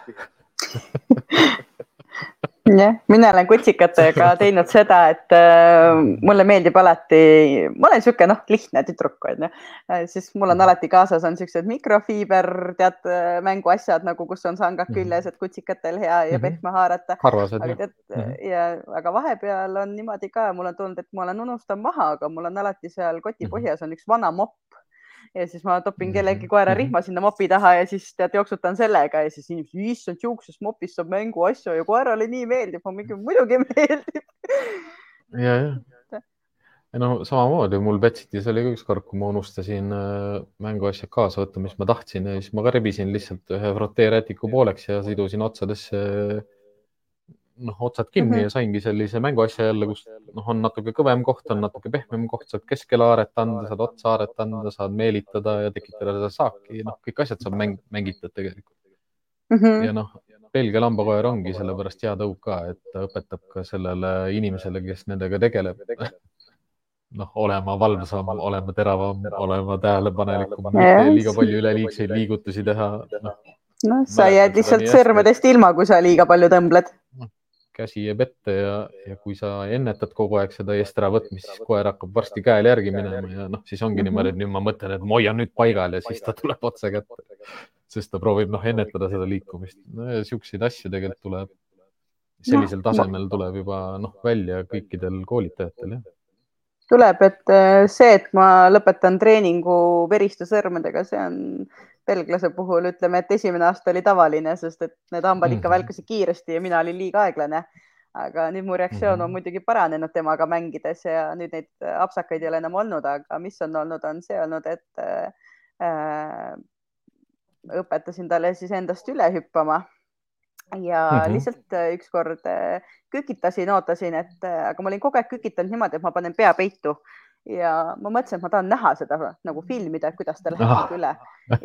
S2: jah, mina olen kutsikatega teinud seda, et äh, mulle meeldib alati, ma olen niisugune noh, lihtne tüdruk onju, äh, siis mul on alati kaasas on siuksed mikrofiiber, tead mänguasjad nagu, kus on sangad mhm. küljes, et kutsikatel hea ja mhm. pehme haarata.
S1: harvased
S2: aga tead mm -hmm. ja, aga vahepeal on niimoodi ka, mul on tulnud, et ma olen unustanud maha, aga mul on alati seal koti mhm. põhjas on üks vana mopp ja siis ma topin kellegi mhm. koera rihma sinna mopi taha ja siis tead jooksutan sellega ja siis inimesed, issand, siuksest mopist saab mänguasju ja koerale nii meeldib. ma mingi, muidugi meeldib.
S1: ja, ja. ja no samamoodi mul Betsitis oli ka ükskord, kui ma unustasin äh, mänguasjad kaasa võtta, mis ma tahtsin ja siis ma ka rebisin lihtsalt ühe froteerätiku pooleks ja sidusin otsadesse noh, otsad kinni mm -hmm. ja saingi sellise mänguasja jälle, kus noh, on natuke kõvem koht, on natuke pehmem koht, saad keskele haaret anda, saad otsa haaret anda, saad meelitada ja tekitada seda saaki, noh, kõik asjad saab mäng, mängitud tegelikult mm. -hmm. ja noh, Belgia lambakoer ongi sellepärast hea tõuk ka, et ta õpetab ka sellele inimesele, kes nendega tegeleb noh, olema valvsam, olema teravam, olema tähelepanelikum, mitte liiga palju üleliigseid liigutusi teha
S2: no.. noh, sa jääd lihtsalt sõrmedest ilma, kui sa liiga palju tõmbled
S1: käsi jääb ette ja, ja kui sa ennetad kogu aeg seda eest äravõtmist, siis koer hakkab varsti käel järgi minema ja noh, siis ongi niimoodi, et nüüd ma mõtlen, et ma hoian nüüd paigal ja siis ta tuleb otse kätte. sest ta proovib noh, ennetada seda liikumist. no,. siukseid asju tegelikult tuleb, sellisel tasemel tuleb juba noh, välja kõikidel koolitajatel jah.
S2: Tuleb, et äh, see, et ma lõpetan treeningu veriste sõrmedega, see on belglase puhul ütleme, et esimene aasta oli tavaline, sest et need hambad ikka mhm. välkusid kiiresti ja mina olin liiga aeglane. aga nüüd mu reaktsioon on mhm. muidugi paranenud temaga mängides ja nüüd neid apsakaid ei ole enam olnud, aga mis on olnud, on see olnud, et äh, õpetasin talle siis endast üle hüppama ja mm -hmm. lihtsalt äh, ükskord äh, kükitasin, ootasin, et äh, aga ma olin kogu aeg kükitanud niimoodi, et ma panen pea peitu ja ma mõtlesin, et ma tahan näha seda nagu filmida, kuidas ta läheb ah. üle.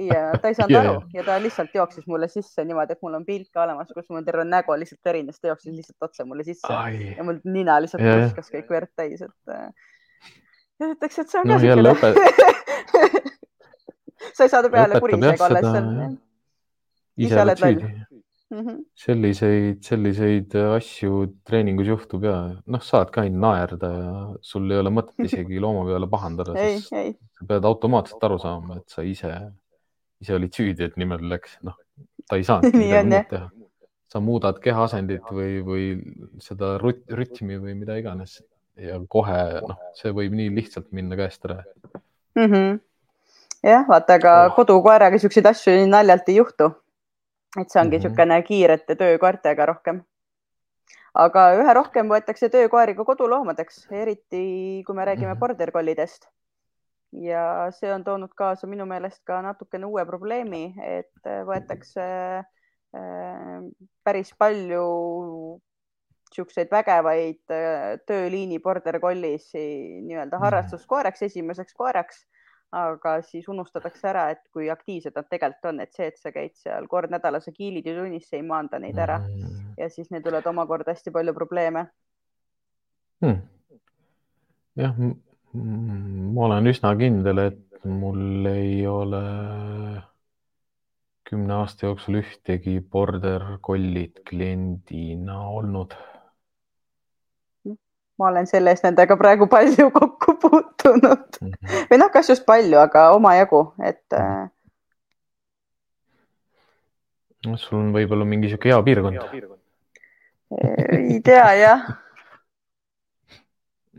S2: Ja ta ei saanud yeah, aru. ja ta lihtsalt jooksis mulle sisse niimoodi, et mul on pilt ka olemas, kus mul terve nägu lihtsalt erines, ta jooksis lihtsalt otse mulle sisse. Ai. ja mul nina lihtsalt yeah. puskas kõik verd täis, et ja ütleks, et see on no, ka siukene sa ei saa ta peale kurisega alles
S1: ise oled süüdi mm. -hmm. selliseid, selliseid asju treeningus juhtub ja noh, saad ka ainult naerda ja sul ei ole mõtet isegi looma peale pahandada, sest ei. sa pead automaatselt aru saama, et sa ise, ise olid süüdi, et niimoodi läks, noh, ta ei saanud midagi muud teha. sa muudad keha asendit või, või seda rüt, rütmi või mida iganes ja kohe noh, see võib nii lihtsalt minna käest ära
S2: mm. -hmm. jah, vaata, aga oh. kodukoeraga siukseid asju naljalt ei juhtu et see ongi niisugune mm -hmm. kiirete töökoertega rohkem. aga üha rohkem võetakse töökoeri ka koduloomadeks, eriti kui me räägime mm -hmm. border collidest. ja see on toonud kaasa minu meelest ka natukene uue probleemi, et võetakse äh, päris palju niisuguseid vägevaid äh, tööliini border collie'si nii-öelda
S1: Mhm.
S2: harrastuskoeraks, esimeseks koeraks. Aga siis unustatakse ära, et kui aktiivsed nad tegelikult on, et see, et sa käid seal kord nädalas ja kiilid ja tunnis, see ei maanda neid ära
S1: Mhm.
S2: ja siis neil tulevad omakorda hästi palju probleeme.
S1: Hmm. jah, ma olen üsna kindel, et mul ei ole kümne aasta jooksul ühtegi border collie't kliendina olnud.
S2: Ma olen selle eest nendega praegu palju kokku puutunud
S1: mm -hmm.
S2: või noh, kas just palju, aga omajagu, et mm. -hmm.
S1: no sul on võib-olla mingi sihuke hea piirkond.
S2: ei tea jah.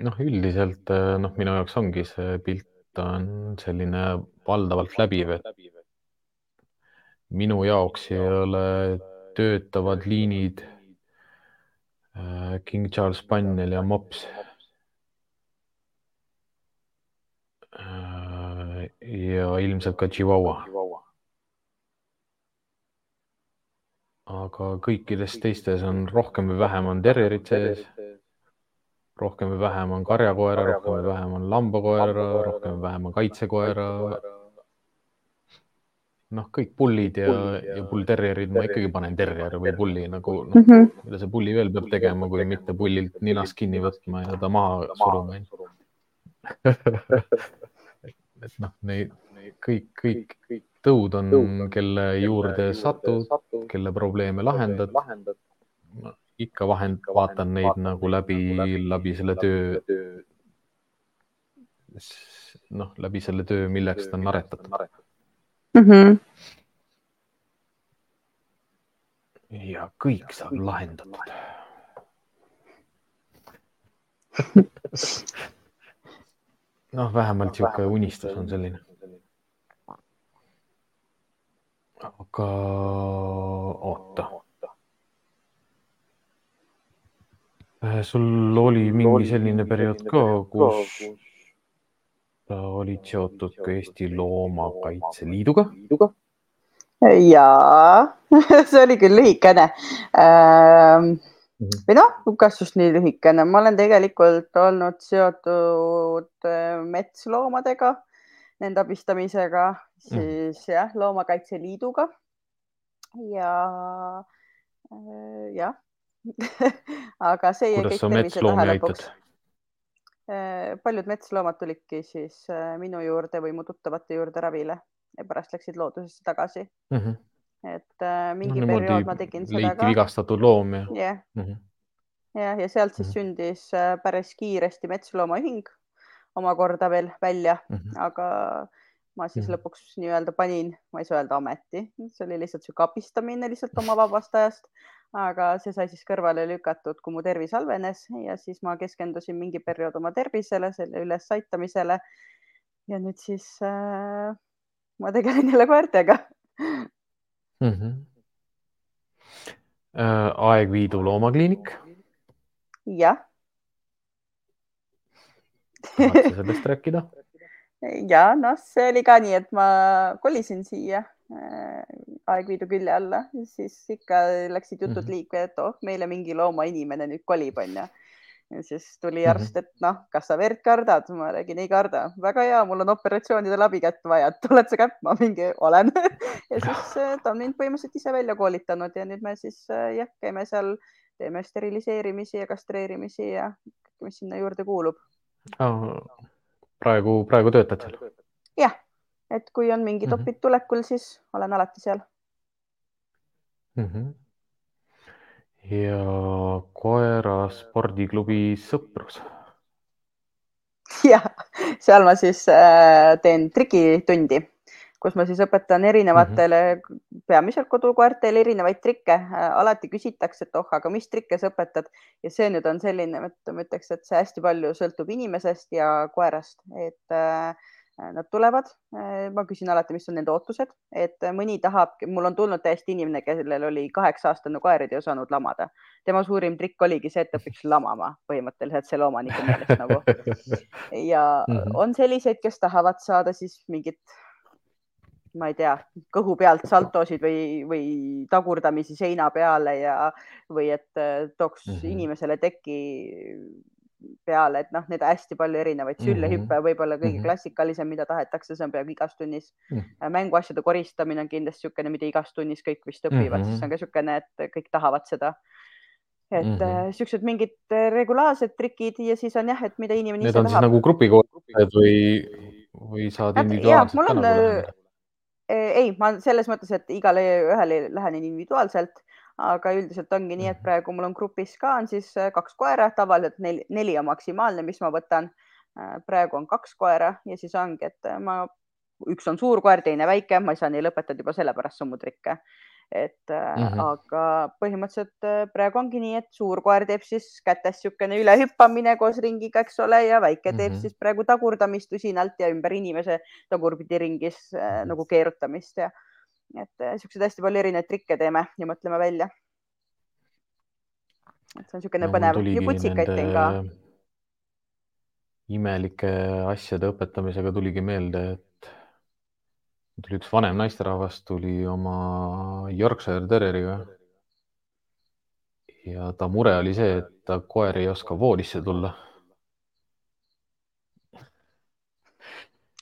S1: noh, üldiselt noh, minu jaoks ongi see pilt on selline valdavalt läbiv, et minu jaoks ei ole töötavad liinid King Charles Spaniel ja mops. ja ilmselt ka Chihuahua. aga kõikides teistes on rohkem või vähem on terrierid sees. rohkem või vähem on karjakoera, rohkem või vähem on lambakoera, rohkem või vähem on kaitsekoera noh, kõik pullid ja, ja bullterrierid ma ikkagi panen terrier või pulli nagu noh mm -hmm., mida see pulli veel peab tegema, kui mitte pullilt ninast kinni võtma ja ta maha suruma et noh, neid kõik, kõik tõud on, kelle juurde satud, kelle probleeme lahendad. ikka vahend, vaatan neid nagu läbi, läbi selle töö. noh, läbi selle töö, milleks ta on aretatud
S2: mm. -hmm.
S1: ja kõik saab lahendatud noh, vähemalt niisugune unistus on selline. aga oota. sul oli mingi selline periood ka, kus sa olid seotud ka Eesti Loomakaitse Liiduga?
S2: jaa, see oli küll lühikene. Ähm, või noh, kas just nii lühikene, ma olen tegelikult olnud seotud metsloomadega, nende abistamisega, siis mm. jah, Loomakaitse Liiduga ja jah. Aga see jäi kõik tervise tähelepanuks paljud metsloomad tulidki siis minu juurde või mu tuttavate juurde ravile ja pärast läksid loodusesse tagasi
S1: mm. -hmm.
S2: et äh, mingi no, periood ma tegin seda ka.
S1: vigastatud loom ja
S2: yeah.. Mm -hmm. ja, ja sealt siis mm -hmm. sündis äh, päris kiiresti Metsloomaühing omakorda veel välja mm, -hmm. aga ma siis mm -hmm. lõpuks nii-öelda panin, ma ei saa öelda ameti, see oli lihtsalt sihuke abistamine lihtsalt oma vabast ajast aga see sai siis kõrvale lükatud, kui mu tervis halvenes ja siis ma keskendusin mingi periood oma tervisele, selle ülesaitamisele. ja nüüd siis äh, ma tegelen jälle koertega
S1: mm. -hmm. Äh, Aegviidu loomakliinik.
S2: jah.
S1: tahad sa sellest rääkida?
S2: ja noh, see oli ka nii, et ma kolisin siia Aegviidu külje alla, siis ikka läksid jutud mm -hmm. liikvele, et oh, meile mingi loomainimene nüüd kolib, onju. ja siis tuli arst, et noh, kas sa verd kardad? ma räägin, ei karda. väga hea, mul on operatsioonidel abikätt vaja, tuled sa käppima? mingi olen ja siis äh, ta on mind põhimõtteliselt ise välja koolitanud ja nüüd me siis jah, käime seal, teeme steriliseerimisi ja kastreerimisi ja mis sinna juurde kuulub
S1: oh praegu, praegu töötad seal?
S2: jah, et kui on mingid mm -hmm. opid tulekul, siis olen alati seal
S1: mm. -hmm. ja koera spordiklubi Sõprus?
S2: jah, seal ma siis äh, teen trikitundi kus ma siis õpetan erinevatele mm, -hmm. peamiselt kodukoertele erinevaid trikke. alati küsitakse, et oh, aga mis trikke sa õpetad ja see nüüd on selline, ma ütleks, et see hästi palju sõltub inimesest ja koerast, et äh, Nad tulevad, ma küsin alati, mis on nende ootused, et mõni tahab, mul on tulnud täiesti inimene, kellel oli kaheksa aastane koer ja ei osanud lamada. tema suurim trikk oligi see, et ta õpiks lamama põhimõtteliselt selle omaniku meelest nagu. ja mm -hmm. on selliseid, kes tahavad saada siis mingit ma ei tea, kõhu pealt saltosid või, või tagurdamisi seina peale ja, või et äh, tooks mm -hmm. inimesele teki peale, et noh, neid hästi palju erinevaid süllehüppe mm -hmm. võib-olla kõige mm -hmm. klassikalisem, mida tahetakse, see on peaaegu igas tunnis mm. -hmm. mänguasjade koristamine on kindlasti niisugune, mida igas tunnis kõik vist õpivad mm, -hmm. siis on ka niisugune, et kõik tahavad seda et mm -hmm. siuksed mingid äh, regulaarsed trikid ja siis on jah, et mida inimene
S1: Need ise tahab. Need on siis nagu grupikoolitused või, või saad individuaalselt ka nagu läheneda?
S2: ei, ma selles mõttes, et igale ühele lähenen individuaalselt, aga üldiselt ongi nii, et mhm. praegu mul on grupis ka on siis äh, kaks koera, tavaliselt neli, neli on maksimaalne, mis ma võtan. praegu on kaks koera ja siis ongi, et ma, üks on suur koer, teine väike, ma ei saa neile õpetada juba sellepärast summutrikke et mm -hmm. aga põhimõtteliselt äh, praegu ongi nii, et suur koer teeb siis kätes niisugune ülehüppamine koos ringiga, eks ole, ja väike teeb mm -hmm. siis praegu tagurdamist usinalt ja ümber inimese tagurpidi ringis äh, nagu keerutamist ja et niisuguseid äh, hästi palju erinevaid trikke teeme ja mõtleme välja. et see on niisugune no, põnev ja kutsikaid teen ka.
S1: imelike asjade õpetamisega tuligi meelde, et tuli üks vanem naisterahvas, tuli oma Yorkshire Terrieriga. ja ta mure oli see, et ta koer ei oska voodisse tulla.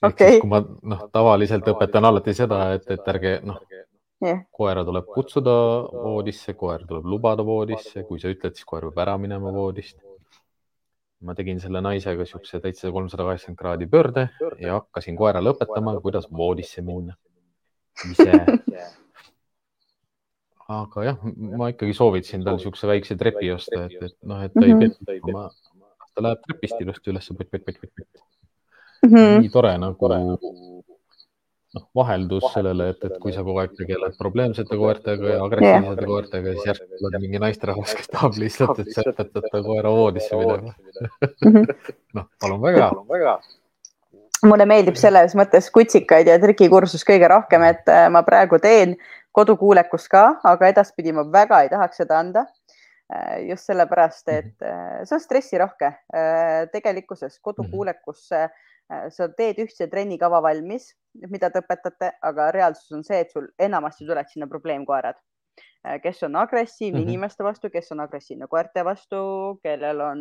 S2: Okay.
S1: kui ma noh, tavaliselt õpetan alati seda, et, et ärge noh yeah., koera tuleb kutsuda voodisse, koer tuleb lubada voodisse, kui sa ütled, siis koer peab ära minema voodist. ma tegin selle naisega siukse täitsa kolmsada kaheksakümmend kraadi pöörde ja hakkasin koerale õpetama, kuidas voodisse minna. ise. aga jah, ma ikkagi soovitasin tal siukse väikse trepi osta, et, et noh, et ta ei mhm. pea, ta läheb trepist ilusti üles, pott-pott-pott-pott. Mhm. nii tore nagu noh, vaheldus sellele, et, et kui sa kogu aeg tegeled probleemsete koertega ja agressiivsete yeah. koertega, siis järsku tuleb mingi naisterahvas, kes tahab lihtsalt, et sa õpetad ta koera voodisse minema. Mhm. noh, palun väga, palun väga
S2: mulle meeldib selles mõttes kutsikaid ja trikikursus kõige rohkem, et äh, ma praegu teen kodukuulekust ka, aga edaspidi ma väga ei tahaks seda anda. Äh, just sellepärast, et äh, see on stressirohke. tegelikkuses kodukuulekusse Äh, sa teed ühtse trennikava valmis, mida te õpetate, aga reaalsus on see, et sul enamasti tulevad sinna probleemkoerad, äh, kes on agressiivne mm -hmm. inimeste vastu, kes on agressiivne koerte vastu, kellel on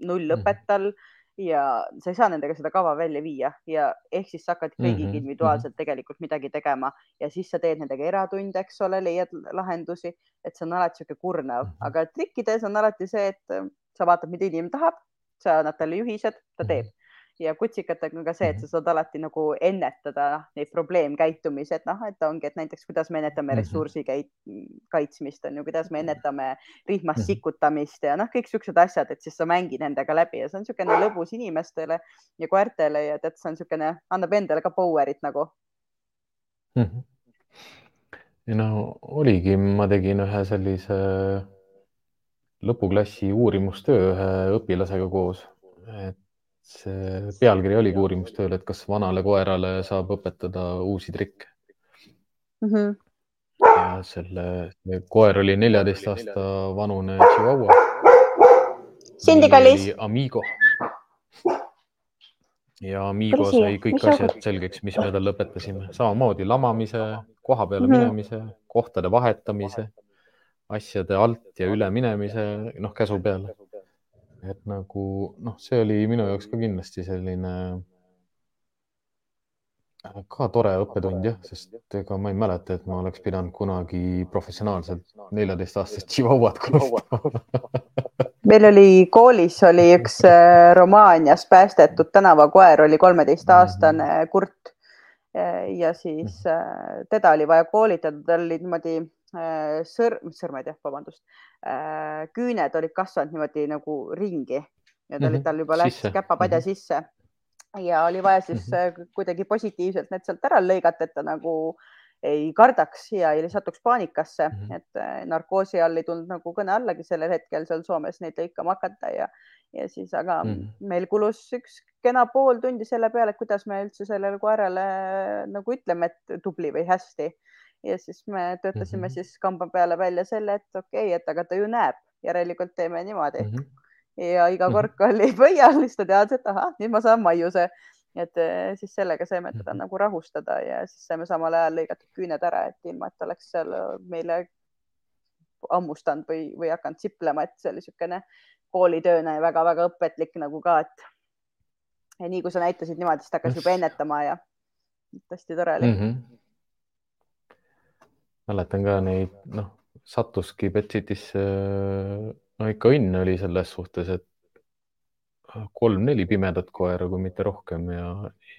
S2: null mhm. õpet tal ja sa ei saa nendega seda kava välja viia ja ehk siis sa hakkad kõigiga mm -hmm. individuaalselt tegelikult midagi tegema ja siis sa teed nendega eratunde, eks ole, leiad lahendusi, et see on alati niisugune kurnav mm, -hmm. aga trikkides on alati see, et äh, sa vaatad, mida inimene tahab, sa annad talle juhised, ta teeb mm. -hmm ja kutsikatega on ka see, et sa mhm. saad alati nagu ennetada neid probleemkäitumisi, et noh, et ongi, et näiteks kuidas me ennetame mhm. ressursi kaitsmist on ju, kuidas me ennetame rihmas mhm. sikutamist ja noh, kõik siuksed asjad, et siis sa mängid nendega läbi ja see on niisugune lõbus inimestele ja koertele ja tead, see on niisugune, annab endale ka power'it nagu
S1: mm. -hmm. no oligi, ma tegin ühe sellise lõpuklassi uurimustöö ühe õpilasega koos, et see pealkiri oligi uurimustööl, et kas vanale koerale saab õpetada uusi trikke mm. -hmm. ja selle koer oli neljateist aasta vanune Chihuahua.
S2: Sindi kallis.
S1: Amigo. ja Amigo sai kõik asjad selgeks, mis me talle õpetasime, samamoodi lamamise, koha peale mm -hmm. minemise, kohtade vahetamise, asjade alt ja üle minemise, noh, käsu peale et nagu noh, see oli minu jaoks ka kindlasti selline äh, ka tore õppetund jah, sest ega ma ei mäleta, et ma oleks pidanud kunagi professionaalselt neljateistaastast tšivauat kulutama
S2: meil oli koolis oli üks äh, Romaanias päästetud tänavakoer, oli kolmeteistaastane mhm. kurt äh, ja siis teda oli vaja koolitada, tal oli niimoodi sõrm, sõrmed jah, vabandust, Äh, küüned olid kasvanud niimoodi nagu ringi, need mm -hmm. olid tal juba läks käpapadja mm -hmm. sisse ja oli vaja siis mm -hmm. kuidagi positiivselt need sealt ära lõigata, et ta nagu ei kardaks ja ei satuks paanikasse mm, -hmm. et äh, narkoosi all ei tulnud nagu kõne allagi sellel hetkel seal Soomes neid lõikama hakata ja, ja siis, aga mm -hmm. meil kulus üks kena pool tundi selle peale, kuidas me üldse sellele koerale nagu ütleme, et tubli või hästi ja siis me töötasime mm -hmm. siis kamba peale välja selle, et okei okay,, et aga ta ju näeb, järelikult teeme niimoodi mm. -hmm. ja iga kord, kui oli pöial, siis ta teadis, et ahah, nüüd ma saan maiuse et eh, siis sellega saime teda
S1: Mhm.
S2: nagu rahustada ja siis saime samal ajal lõigatud küüned ära, et ilma, et oleks seal meile hammustanud või, või hakanud siplema, et see oli niisugune koolitööna ja väga-väga õpetlik nagu ka, et ja nii kui sa näitasid niimoodi, siis ta hakkas juba ennetama ja hästi tore oli mm..
S1: -hmm. Mäletan ka neid, noh, sattuski Betsitisse, no ikka õnn oli selles suhtes, et kolm-neli pimedat koera, kui mitte rohkem ja,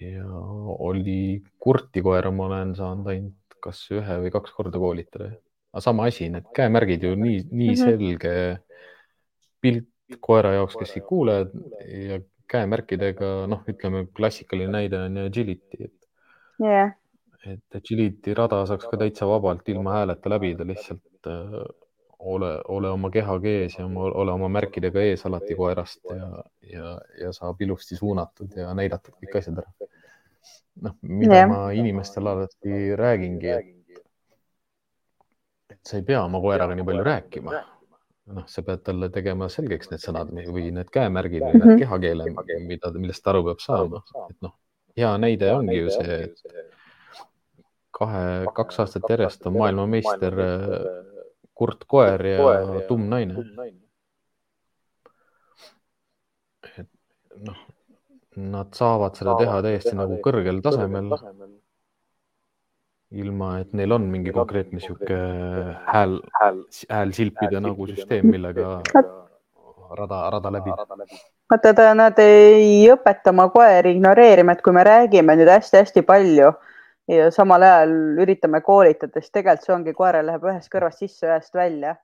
S1: ja oli kurti koera, ma olen saanud ainult kas ühe või kaks korda koolitada. aga sama asi, need käemärgid ju nii, nii
S2: Mhm.
S1: selge pilt koera jaoks, kes ei kuule ja käemärkidega, noh, ütleme klassikaline näide on ju agility, et
S2: jah,
S1: et agility rada saaks ka täitsa vabalt ilma hääleta läbida, lihtsalt äh, ole, ole oma kehaga ees ja oma, ole oma märkidega ees alati koerast ja, ja, ja saab ilusti suunatud ja näidatud kõik asjad ära. noh, mida
S2: Jah.
S1: ma inimestele alati räägingi, et et sa ei pea oma koeraga nii palju rääkima. noh, sa pead talle tegema selgeks need sõnad või need käemärgid või
S2: Mhm.
S1: need kehakeele, mida, millest ta aru peab saama, et noh, hea näide ongi ju see, et kahe, kaks aastat järjest on maailmameister äh, kurt koer ja tumm naine. et noh, nad saavad seda teha täiesti nagu kõrgel tasemel, ilma et neil on mingi konkreetne sihuke hääl, häälsilpide nagu süsteem, millega rada, rada läbib.
S2: vaata ta, nad ei õpeta oma koeri ignoreerima, et kui me räägime nüüd hästi-hästi palju ja samal ajal üritame koolitada, siis tegelikult see ongi, koerel läheb ühest kõrvast sisse, ühest välja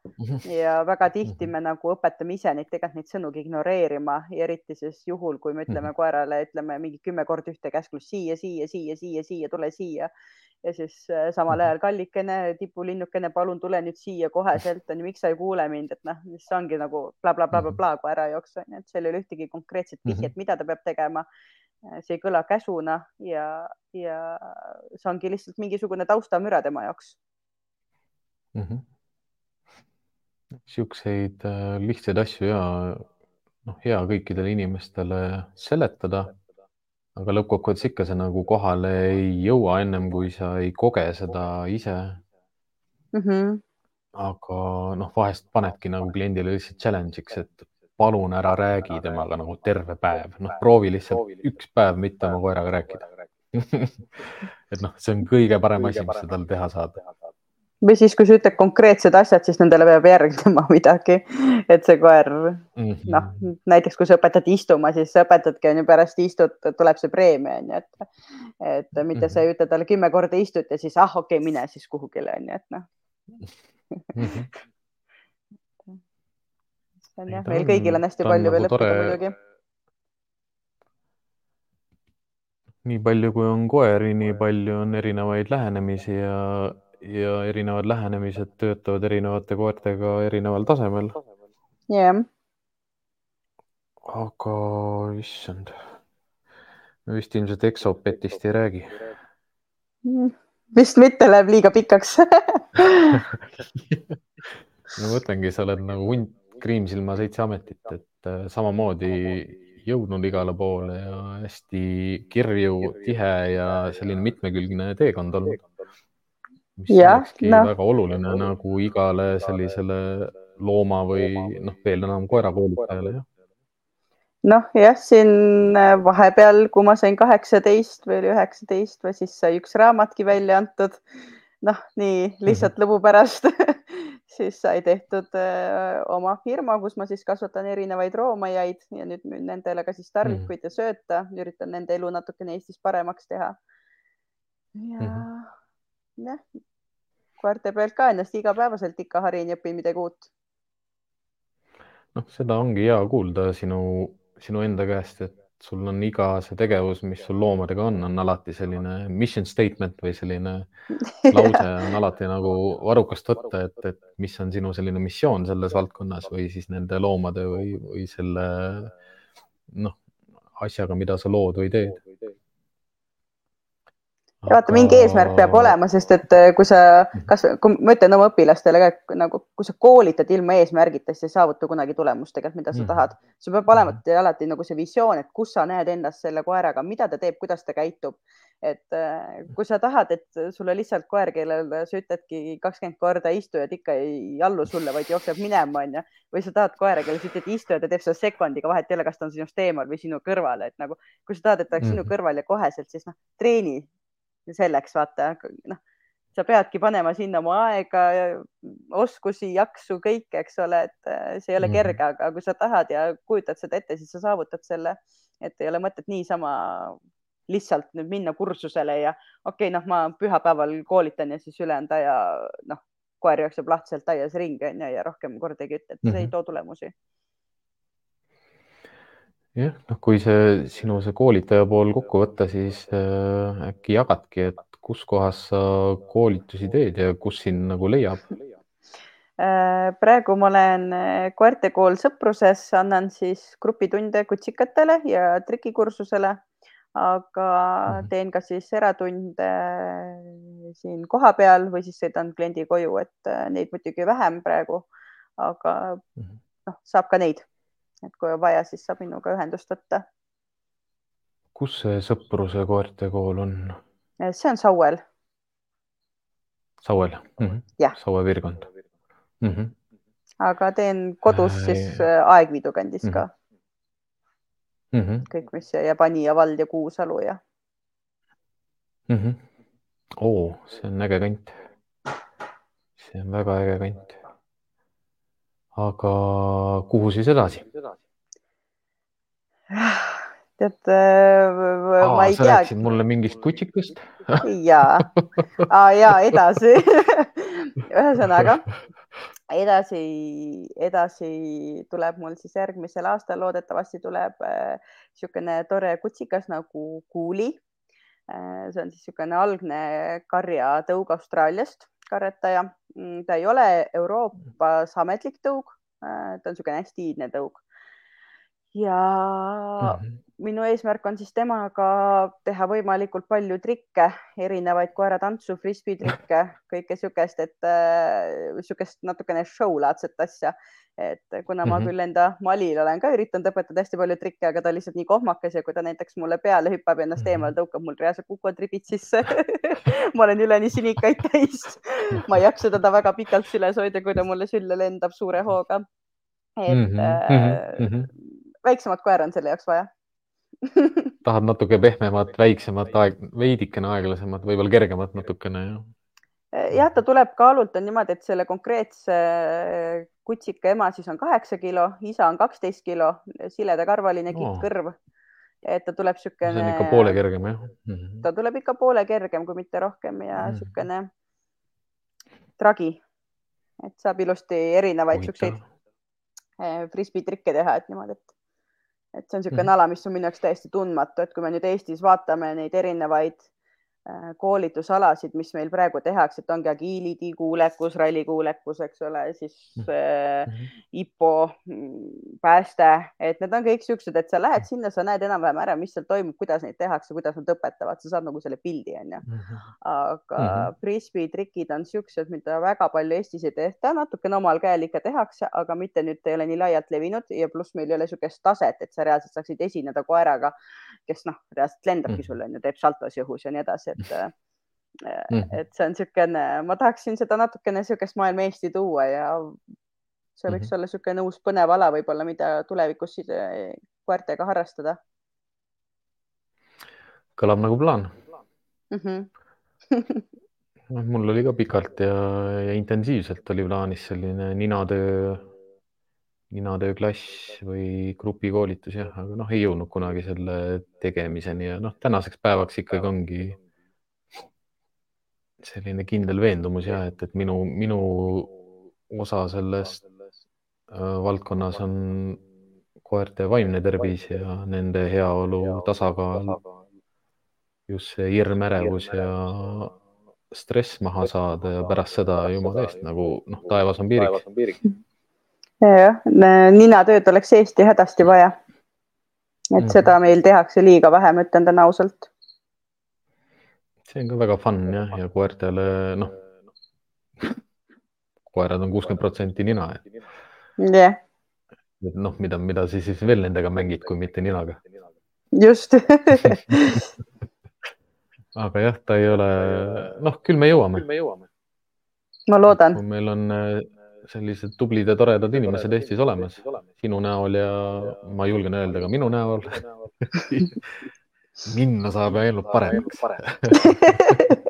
S2: ja väga tihti me nagu õpetame ise neid tegelikult neid sõnugi ignoreerima ja eriti siis juhul, kui me ütleme
S1: Mhm.
S2: koerale, ütleme mingi kümme korda ühte käsklust siia, siia, siia, siia, siia, tule siia ja siis äh, samal
S1: Mhm.
S2: ajal kallikene, tipulinnukene, palun tule nüüd siia koheselt on ju, miks sa ei kuule mind, et noh, siis see ongi nagu blablabla koera jaoks on ju, et seal ei ole ühtegi konkreetset vihjet,
S1: Mhm.
S2: mida ta peab tegema. see ei kõla käsuna ja, ja see ongi lihtsalt mingisugune taustamüra tema jaoks.
S1: Mhm. Siukseid äh, lihtsaid asju ja noh, hea kõikidele inimestele seletada, aga lõppkokkuvõttes ikka see nagu kohale ei jõua ennem kui sa ei koge seda ise.
S2: Mm -hmm.
S1: aga noh, vahest panedki nagu kliendile lihtsalt challenge'iks, et palun ära räägi temaga nagu terve päev, noh, proovi lihtsalt üks päev mitte oma koeraga rääkida. et noh, see on kõige parem asi, mis sa talle teha saad.
S2: või siis, kui sa ütled konkreetsed asjad, siis nendele peab järgnema midagi, et see koer
S1: Mhm.
S2: noh, näiteks kui sa õpetad istuma, siis sa õpetadki onju pärast istut tuleb see preemia onju, et, et mitte sa ei ütle talle kümme korda istut ja siis ah okei okay,, mine siis kuhugile onju, et noh,
S1: Mhm.
S2: see on
S1: Ei,
S2: jah, meil
S1: on-
S2: kõigil on hästi palju
S1: nagu
S2: veel õppida
S1: tore-
S2: muidugi.
S1: Nii palju, kui on koeri, nii palju on erinevaid lähenemisi ja, ja erinevad lähenemised töötavad erinevate koertega erineval tasemel.
S2: jah,
S1: aga issand, me vist ilmselt Exopetist ei räägi.
S2: vist mitte, läheb liiga pikaks
S1: no mõtlengi, sa oled nagu hunt Kriimsilma seitse ametit, et äh, samamoodi jõudnud igale poole ja hästi kirju, tihe ja selline mitmekülgne teekond olnud. mis
S2: Jah,
S1: olekski
S2: noh.
S1: väga oluline nagu igale sellisele looma või noh, veel enam koerakoolitajale jah.
S2: noh, jah, siin äh, vahepeal, kui ma sain kaheksateist või oli üheksateist või siis sai üks raamatki välja antud. noh, nii lihtsalt lõbu pärast siis sai tehtud öö, oma firma, kus ma siis kasvatan erinevaid roomajaid ja nüüd müün nendele ka siis tarvikuid ja sööta, üritan nende elu natukene Eestis paremaks teha. ja jah, koerte pealt ka ennast igapäevaselt ikka harin ja õpin midagi uut.
S1: noh, seda ongi hea kuulda sinu, sinu enda käest, et sul on iga see tegevus, mis sul loomadega on, on alati selline mission statement või selline lause on alati nagu varrukast võtta, et, et mis on sinu selline missioon selles valdkonnas või siis nende loomade või, või selle noh, asjaga, mida sa lood või teed.
S2: Ja vaata, mingi eesmärk peab olema, sest et äh, kui sa, kas, kui ma ütlen oma õpilastele ka nagu, kui sa koolitad ilma eesmärgita, siis ei saavuta kunagi tulemust tegelikult, mida sa mm. tahad. sul peab olema alati nagu see visioon, et kus sa näed ennast selle koeraga, mida ta teeb, kuidas ta käitub. et äh, kui sa tahad, et sulle lihtsalt koer, kellele sa ütledki kakskümmend korda istu ja ta ikka ei allu sulle, vaid jookseb minema, onju. või sa tahad koera, kellele sa ütled istu ja ta teeb seda sekundiga, vahet ei ole, kas ta on sinust eemal või sinu kõrval, et nagu kui sa tahad, et ta oleks mm. sinu kõrval ja koheselt, siis noh, treeni selleks vaata, noh, sa peadki panema sinna oma aega, oskusi, jaksu, kõike, eks ole, et äh, see ei ole mm. kerge, aga kui sa tahad ja kujutad seda ette, siis sa saavutad selle, et ei ole mõtet niisama lihtsalt nüüd minna kursusele ja okei okay,, noh, ma pühapäeval koolitan ja siis ülejäänud aja noh, koer jookseb lahtiselt aias ringi onju ja rohkem kordagi ütle, et see mm -hmm. ei too tulemusi
S1: jah, noh, kui see sinu see koolitaja pool kokku võtta, siis äh, äkki jagadki, et kus kohas sa koolitusi teed ja kus sind nagu leiab?
S2: Äh, praegu ma olen äh, koertekool Sõpruses, annan siis grupitunde kutsikatele ja trikikursusele, aga mhm. teen ka siis eratunde siin kohapeal või siis sõidan kliendi koju, et neid muidugi vähem praegu, aga mhm. noh, saab ka neid kui on vaja, siis saab minuga ühendust võtta.
S1: kus see Sõpruse koertekool on?
S2: see on Sauel.
S1: Sauel mm? -hmm. Saue piirkond mm.
S2: -hmm. aga teen kodus äh, siis äh, Aegviidu kandis mm -hmm. ka mm. -hmm. kõik, mis ja Panija vald ja Kuusalu ja
S1: mm. -hmm. oo, see on äge kant. see on väga äge kant aga kuhu siis edasi?
S2: tead, ma ei tea.
S1: sa rääkisid mulle mingist kutsikast
S2: ja, ja edasi ühesõnaga edasi, edasi tuleb mul siis järgmisel aastal loodetavasti tuleb niisugune äh, tore kutsikas nagu Kuuli äh,. see on siis niisugune algne karjatõug Austraaliast karjataja. Mm, ta ei ole Euroopas ametlik tõug, äh, ta on niisugune hästi iidne tõug. Ja mm -hmm. minu eesmärk on siis temaga teha võimalikult palju trikke, erinevaid koeratantsu, frisbee trikke, kõike niisugust, et niisugust äh, natukene show laadset asja et kuna ma mm -hmm. küll enda Malil olen ka üritanud õpetada hästi palju trikke, aga ta on lihtsalt nii kohmakas ja kui ta näiteks mulle peale hüppab ja ennast eemale tõukab, mul reaalselt kukuvad ribid sisse ma olen üleni sinikaid täis ma ei jaksa teda väga pikalt süles hoida, kui ta mulle sülle lendab suure hooga. et mm -hmm. mm -hmm. Väiksemat koera on selle jaoks vaja
S1: tahad natuke pehmemat, väiksemat, aeg, veidikene aeglasemat, võib-olla kergemat natukene, jah?
S2: jah, ta tuleb kaalult on niimoodi, et selle konkreetse kutsika ema siis on kaheksa kilo, isa on kaksteist kilo, siledakarvaline kittkõrv oh.. et ta tuleb niisugune.
S1: see on ikka poole kergem jah mm?
S2: -hmm. ta tuleb ikka poole kergem, kui mitte rohkem ja niisugune mm -hmm. tragi, et saab ilusti erinevaid niisuguseid eh, frisbee trikke teha, et niimoodi, et, et see on niisugune mm -hmm. ala, mis on minu jaoks täiesti tundmatu, et kui me nüüd Eestis vaatame neid erinevaid koolitusalasid, mis meil praegu tehakse, et ongi agiili, tiiguulekus, rallikuulekus, eks ole, siis mm -hmm. IPO, mm, pääste, et need on kõik siuksed, et sa lähed sinna, sa näed enam-vähem ära, mis seal toimub, kuidas neid tehakse, kuidas nad õpetavad, sa saad nagu selle pildi, onju. Mhm. aga mm -hmm. frisbee trikid on siuksed, mida väga palju Eestis ei tehta, natukene omal käel ikka tehakse, aga mitte nüüd ei ole nii laialt levinud ja pluss meil ei ole niisugust taset, et sa reaalselt saaksid esineda koeraga, kes noh, reaalselt lendabki mm -hmm. sulle, teeb saltos õhus ja nii edasi et mm, et see on niisugune, ma tahaksin seda natukene niisugust maailma Eesti tuua ja see võiks mm -hmm. olla niisugune uus põnev ala võib-olla, mida tulevikus koertega harrastada.
S1: kõlab nagu plaan mm. -hmm. mul oli ka pikalt ja, ja intensiivselt oli plaanis selline ninatöö, ninatööklass või grupikoolitus jah, aga noh, ei jõudnud kunagi selle tegemiseni ja noh, tänaseks päevaks ikkagi ongi selline kindel veendumus ja et, et minu, minu osa sellest äh, valdkonnas on koerte vaimne tervis ja nende heaolu tasakaal. just see hirm, ärevus ja stress maha saada ja pärast seda jumala eest nagu noh, taevas on piiriks.
S2: Jah, ninatööd oleks Eesti hädasti vaja. et mm -hmm. seda meil tehakse liiga vähe, ma ütlen täna ausalt
S1: see on ka väga fun jah, ja koertele, noh, koerad on kuuskümmend protsenti nina.
S2: jah yeah..
S1: noh, mida, mida sa siis veel nendega mängid, kui mitte ninaga.
S2: just
S1: aga jah, ta ei ole, noh, küll me jõuame.
S2: ma loodan.
S1: kui meil on sellised tublid ja toredad inimesed Eestis olemas, sinu näol ja ma julgen öelda ka minu näol minna saab ainult paremaks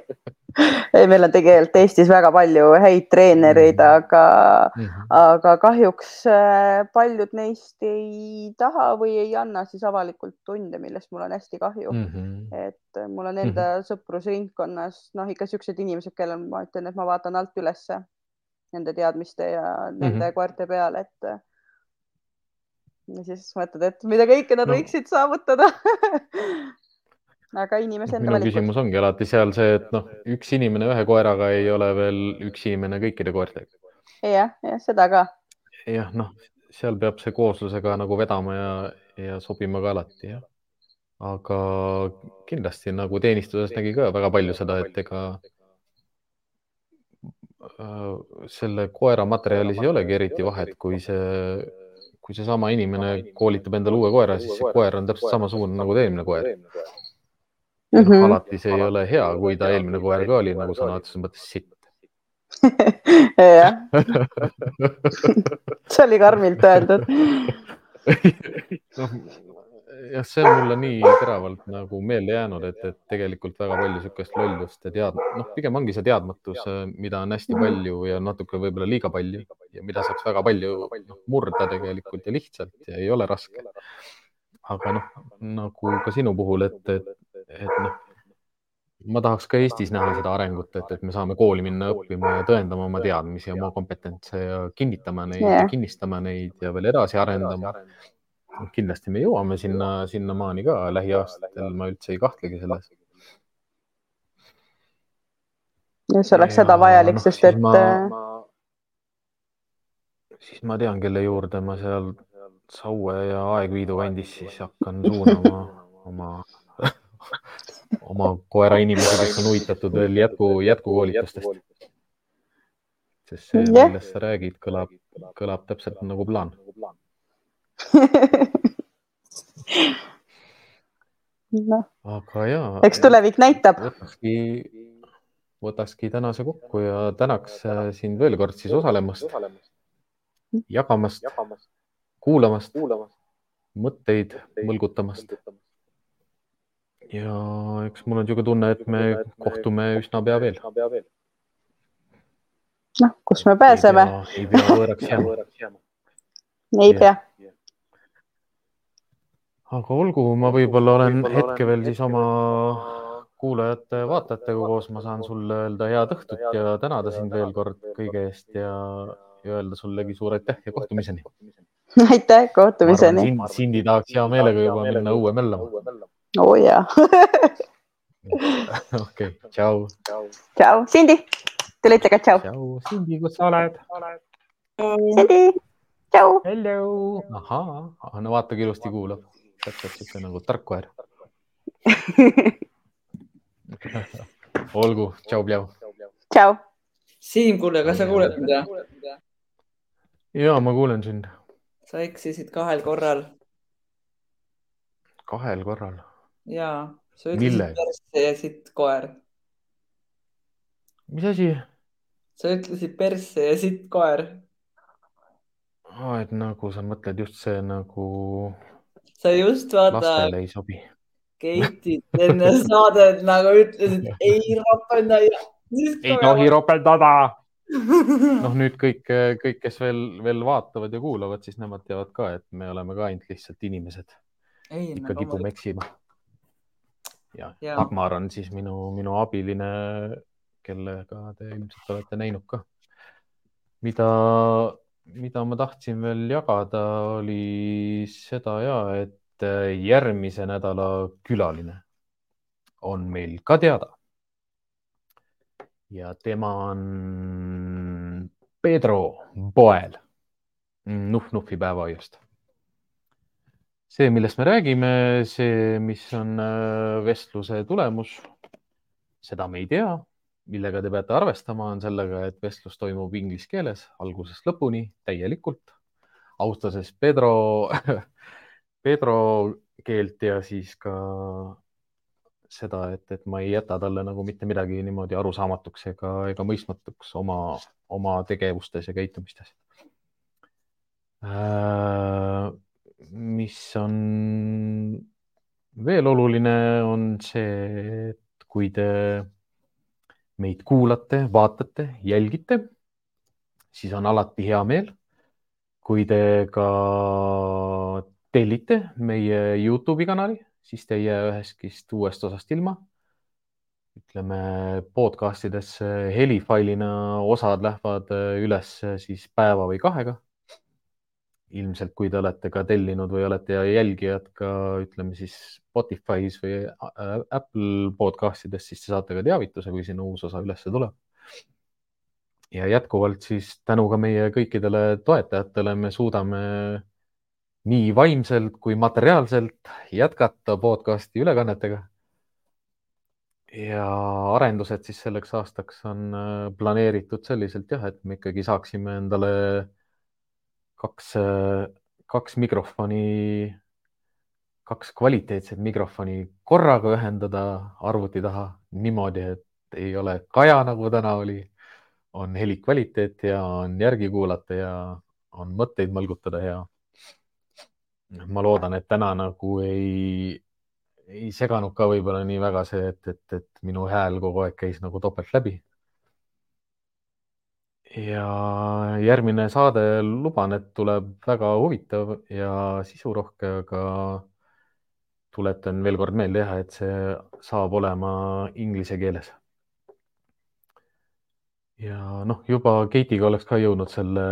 S2: ei, meil on tegelikult Eestis väga palju häid treenereid mm, -hmm. aga mm, -hmm. aga kahjuks äh, paljud neist ei taha või ei anna siis avalikult tunde, millest mul on hästi kahju mm. -hmm. et mul on enda mm -hmm. sõprusringkonnas noh, ikka siuksed inimesed, kellel ma ütlen, et ma vaatan alt ülesse nende teadmiste ja nende mm -hmm. koerte peale, et ja siis mõtled, et mida kõike nad no. võiksid saavutada aga inimese enda
S1: valikud. küsimus ongi alati seal see, et noh, üks inimene ühe koeraga ei ole veel üks inimene kõikide koertega.
S2: jah, jah, seda ka.
S1: jah, noh, seal peab see kooslusega nagu vedama ja, ja sobima ka alati, jah. aga kindlasti nagu teenistuses nägi ka väga palju seda, et ega selle koera materjalis ei olegi eriti vahet, kui see kui seesama inimene koolitab endale uue koera, siis see koer on täpselt samasugune nagu eelmine koer. Mm -hmm. alati see ei ole hea, kui ta eelmine koer ka oli nagu sõna otseses mõttes sitt.
S2: jah, see oli karmilt öeldud
S1: noh, jah, see on mulle nii teravalt nagu meelde jäänud, et, et tegelikult väga palju niisugust lollust ja tead-, noh, pigem ongi see teadmatus, mida on hästi palju ja natuke võib-olla liiga palju ja mida saaks väga palju noh, murda tegelikult ja lihtsalt ja ei ole raske. aga noh, nagu ka sinu puhul, et, et, et noh, ma tahaks ka Eestis näha seda arengut, et, et me saame kooli minna õppima ja tõendama oma teadmisi ja oma kompetentse ja kinnitama neid yeah. kinnistama neid ja veel edasi arendama kindlasti me jõuame sinna, sinnamaani ka lähiaastatel, ma üldse ei kahtlegi selles.
S2: see oleks hädavajalik no,, sest et.
S1: Ma, siis ma tean, kelle juurde ma seal Saue ja Aegviidu kandis siis hakkan suunama oma, oma koerainimesi, kes on huvitatud veel jätku, jätkukoolitustest. sest see, millest sa räägid, kõlab, kõlab täpselt nagu plaan
S2: noh,
S1: aga ja.
S2: eks tulevik näitab.
S1: võtakski, võtakski tänase kokku ja tänaks äh, sind veel kord siis osalemast, jagamast, kuulamast, mõtteid mõlgutamast. ja eks mul on niisugune tunne, et me kohtume üsna pea veel.
S2: noh, kus me pääseme.
S1: ei pea võõraks jääma.
S2: ei pea
S1: aga olgu, ma võib-olla olen hetke veel siis oma kuulajate-vaatajatega koos, ma saan sulle öelda head õhtut ja tänada sind veel kord kõige eest ja, ja öelda sullegi suur aitäh ja kohtumiseni.
S2: aitäh, kohtumiseni.
S1: Sindi tahaks hea meelega juba minna õue möllama.
S2: oo jaa.
S1: okei, tšau.
S2: tšau, Sindi, tule ütle ka tšau.
S1: tšau, Sindi, kus sa oled?
S2: Sindi, tšau.
S1: Hello, ahaa, no vaata, kui ilusti kuulab täpselt sihuke nagu tark koer olgu, tšau-pljau.
S2: tšau.
S3: Siim, kuule, kas sa kuuled mind?
S1: ja ma kuulen sind.
S3: sa eksisid kahel korral.
S1: kahel korral?
S3: ja, sa ütlesid persse ja sitt koer.
S1: mis asi?
S3: sa ütlesid persse ja sitt koer.
S1: et nagu sa mõtled just see nagu
S3: sa just vaata.
S1: lastele ei sobi.
S3: Keitit enne saadet nagu ütlesid, ei ropenda.
S1: ei tohi ropendada. noh, nüüd kõik, kõik, kes veel, veel vaatavad ja kuulavad, siis nemad teavad ka, et me oleme ka ainult lihtsalt inimesed. ikka kipume eksima. ja, ja. Dagmar on siis minu, minu abiline, kellega te ilmselt olete näinud ka. mida mida ma tahtsin veel jagada, oli seda ja, et äh, järgmise nädala külaline on meil ka teada. ja tema on Pedro Boel Nuhv-Nuhvi päevaaiast. see, millest me räägime, see, mis on äh, vestluse tulemus, seda me ei tea, millega te peate arvestama, on sellega, et vestlus toimub inglise keeles algusest lõpuni täielikult, austades Pedro Pedro keelt ja siis ka seda, et, et ma ei jäta talle nagu mitte midagi niimoodi arusaamatuks ega, ega mõistmatuks oma, oma tegevustes ja käitumistes äh,. mis on veel oluline, on see, et kui te meid kuulate, vaatate, jälgite, siis on alati hea meel, kui te ka tellite meie Youtube'i kanali, siis te ei jää ühestki uuest osast ilma. ütleme podcast idesse helifailina osad lähevad üles siis päeva või kahega. Ilmselt, kui te olete ka tellinud või olete jälgijad ka ütleme siis Spotify's või Apple podcast ides, siis te saate ka teavituse, kui sinna uus osa üles tuleb ja jätkuvalt siis tänu ka meie kõikidele toetajatele me suudame nii vaimselt kui materiaalselt jätkata podcasti ülekannetega. ja arendused siis selleks aastaks on äh, planeeritud selliselt jah, et me ikkagi saaksime endale äh, kaks mikrofoni, kaks kvaliteetset mikrofoni korraga ühendada arvuti taha niimoodi, et ei ole kaja, nagu täna oli, on heli kvaliteet ja on järgi kuulata ja on mõtteid mõlgutada ja ma loodan, et täna nagu ei, ei seganud ka võib-olla nii väga see, et, et, et minu hääl kogu aeg käis nagu topelt läbi. Ja järgmine saade, luban, et tuleb väga huvitav ja sisurohke, aga tuletan veel kord meelde jah, et see saab olema inglise keeles. ja noh, juba Keitiga oleks ka jõudnud selle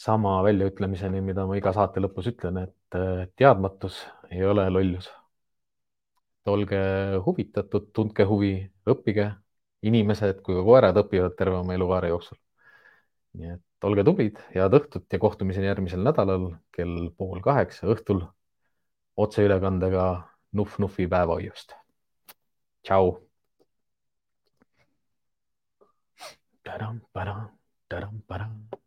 S1: sama väljaütlemiseni, mida ma iga saate lõpus ütlen, et äh, teadmatus ei ole lollus. olge huvitatud, tundke huvi, õppige. Inimesed kui ka koerad õpivad terve oma elukaare jooksul. nii et olge tublid, head õhtut ja kohtumiseni järgmisel nädalal kell pool kaheksa õhtul otseülekandega Nuff-Nuffi päevahoiust. tšau. taram-param, taram-param